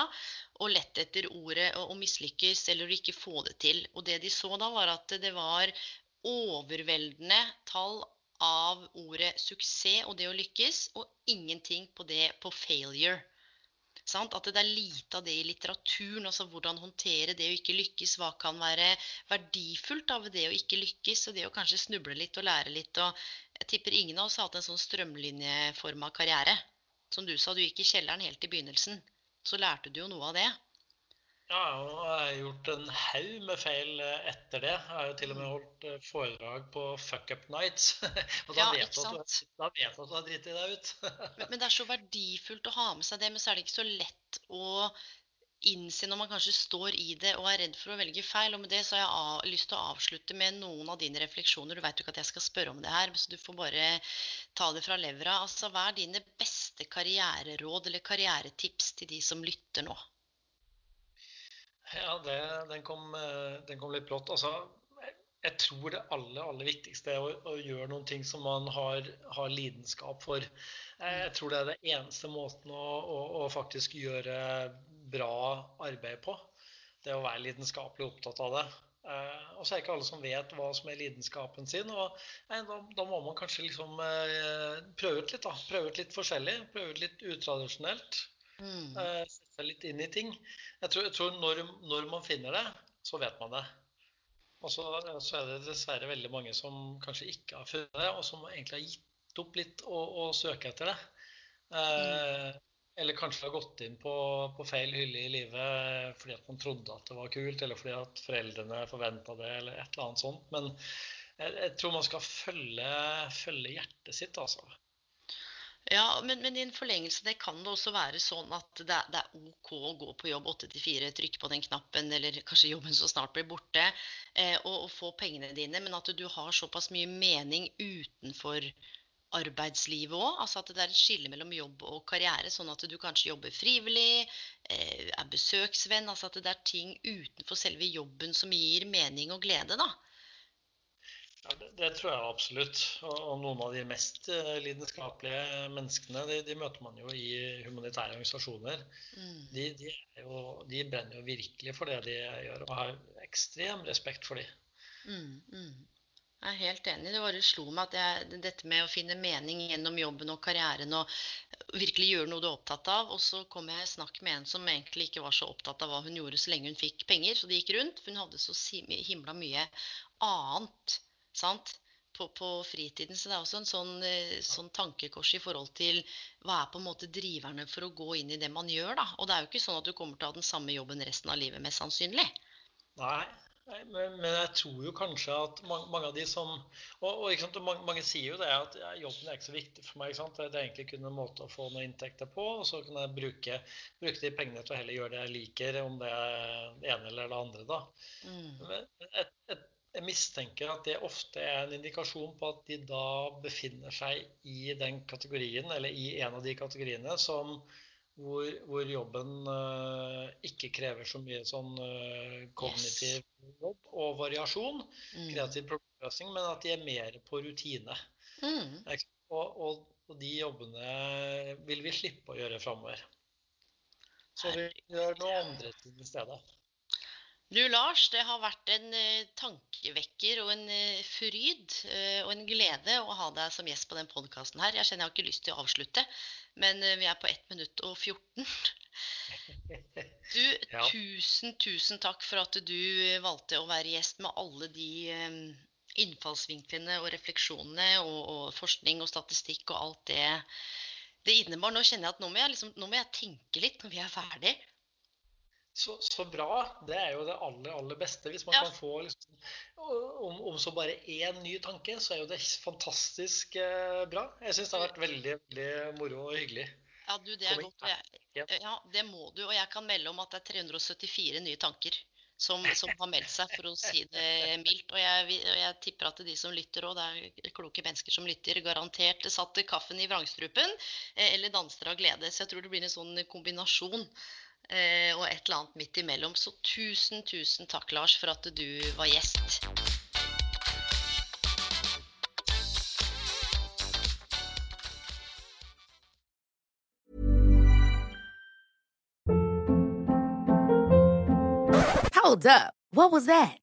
og lett etter ordet å mislykkes eller å ikke få det til. Og det de så da, var at det var overveldende tall av ordet suksess og det å lykkes, og ingenting på det på failure. Sant? At det er lite av det i litteraturen. altså Hvordan håndtere det å ikke lykkes. Hva kan være verdifullt av det å ikke lykkes, og det å kanskje snuble litt og lære litt. og Jeg tipper ingen av oss har hatt en sånn strømlinjeforma karriere. Som du sa, du gikk i kjelleren helt i begynnelsen. Så lærte du jo noe av det. Ja, og jeg har gjort en haug med feil eh, etter det. Jeg har jo til og med holdt eh, foredrag på fuck up nights. Og da Ja, vet du da vet du at du har driti deg ut. Men, men det er så verdifullt å ha med seg det, men så er det ikke så lett å innse når man kanskje står i det og er redd for å velge feil. Og med det så har jeg lyst til å avslutte med noen av dine refleksjoner. Du vet jo ikke at jeg skal spørre om det her, så du får bare ta det fra levra. Altså, hva er dine beste karriereråd eller karrieretips til de som lytter nå? Ja, det, den, kom, eh, den kom litt brått. Altså, jeg- tror det aller, aller viktigste er å, å gjøre noen ting som man har, har lidenskap for. Jeg, jeg tror det er det eneste måten å, å, å faktisk gjøre bra arbeid på. Det å være lidenskapelig opptatt av det. Eh, og så er det ikke alle som vet hva som er lidenskapen sin. og nei, da, da må man kanskje liksom eh, prøve ut litt, da. Prøve ut litt forskjellig. Prøve ut litt utradisjonelt. Mm. Seg litt inn i ting. Jeg tror, jeg tror når, når man finner det, så vet man det. Og så, så er det dessverre veldig mange som kanskje ikke har funnet det, og som egentlig har gitt opp litt å, å søke etter det. Eh, Eller kanskje har gått inn på, på feil hylle i livet fordi at man trodde at det var kult, eller fordi at foreldrene forventa det, eller et eller annet sånt. Men jeg, jeg tror man skal følge, følge hjertet sitt, altså. Ja, men, men i en forlengelse det kan det også være sånn at det, det er OK å gå på jobb 8 til 4, trykke på den knappen, eller kanskje jobben så snart blir borte, eh, og, og få pengene dine, men at du har såpass mye mening utenfor arbeidslivet òg. Altså at det er et skille mellom jobb og karriere, sånn at du kanskje jobber frivillig, eh, er besøksvenn. Altså at det er ting utenfor selve jobben som gir mening og glede, da. Ja, det, det tror jeg absolutt. Og, og noen av de mest eh, lidenskapelige menneskene, de, de møter man jo i humanitære organisasjoner. Mm. De, de, er jo, de brenner jo virkelig for det de gjør, og har ekstrem respekt for de. Mm, mm. Jeg er helt enig. Det bare slo meg at jeg, dette med å finne mening gjennom jobben og karrieren og virkelig gjøre noe du er opptatt av. Og så kom jeg i snakk med en som egentlig ikke var så opptatt av hva hun gjorde så lenge hun fikk penger. Så det gikk rundt. For hun hadde så himla mye annet sant? På, på fritiden. Så det er også en sånn, eh, sånn, tankekors i forhold til hva er på en måte driverne for å gå inn i det man gjør. da. Og det er jo ikke sånn at du kommer til å ha den samme jobben resten av livet, mest sannsynlig. Nei, men, men, jeg tror jo kanskje at mange, mange av de som Og, og sant, mange, mange, sier jo det at ja, jobben er ikke så viktig for meg. Det er egentlig kun en måte å få noen inntekter på, og så kan jeg bruke, bruke de pengene til å heller gjøre det jeg liker, om det er det ene eller det andre. da. Mm. Et, et, jeg mistenker at det ofte er en indikasjon på at de da befinner seg i den kategorien, eller i en av de kategoriene som hvor, hvor jobben uh, ikke krever så mye sånn uh, kognitiv yes. jobb og variasjon, mm. kreativ problemløsning, men at de er mer på rutine. Mm. Og, og, og, de jobbene vil vi slippe å gjøre framover. Så vi gjør noe andre ting i stedet. Du Lars, det har vært en uh, tankevekker og en uh, fryd uh, og en glede å ha deg som gjest på den podkasten her. Jeg kjenner jeg har ikke lyst til å avslutte, men vi er på 1 minutt og 14. Du, ja. tusen, tusen takk for at du valgte å være gjest med alle de innfallsvinklene og refleksjonene og, og, forskning og statistikk og alt det det innebar. Nå kjenner jeg at nå må jeg, liksom, nå må jeg tenke litt når vi er ferdig. Så, så, bra. Det er jo det aller, aller beste. Hvis man ja. kan få liksom, om, om, så bare én ny tanke, så er jo det fantastisk eh, bra. Jeg syns det har vært veldig, veldig moro og hyggelig. Ja, du, det er godt. Jeg, ja, det må du. Og jeg kan melde om at det er 374 nye tanker som, som har meldt seg, for å si det mildt. Og jeg, jeg tipper at de som lytter òg, det er kloke mennesker som lytter, garantert satt kaffen i vrangstrupen eh, eller danser av glede. Så jeg tror det blir en sånn kombinasjon og et eller annet midt imellom. Så tusen, tusen takk, Lars, for at du var gjest. Hold up. What was that?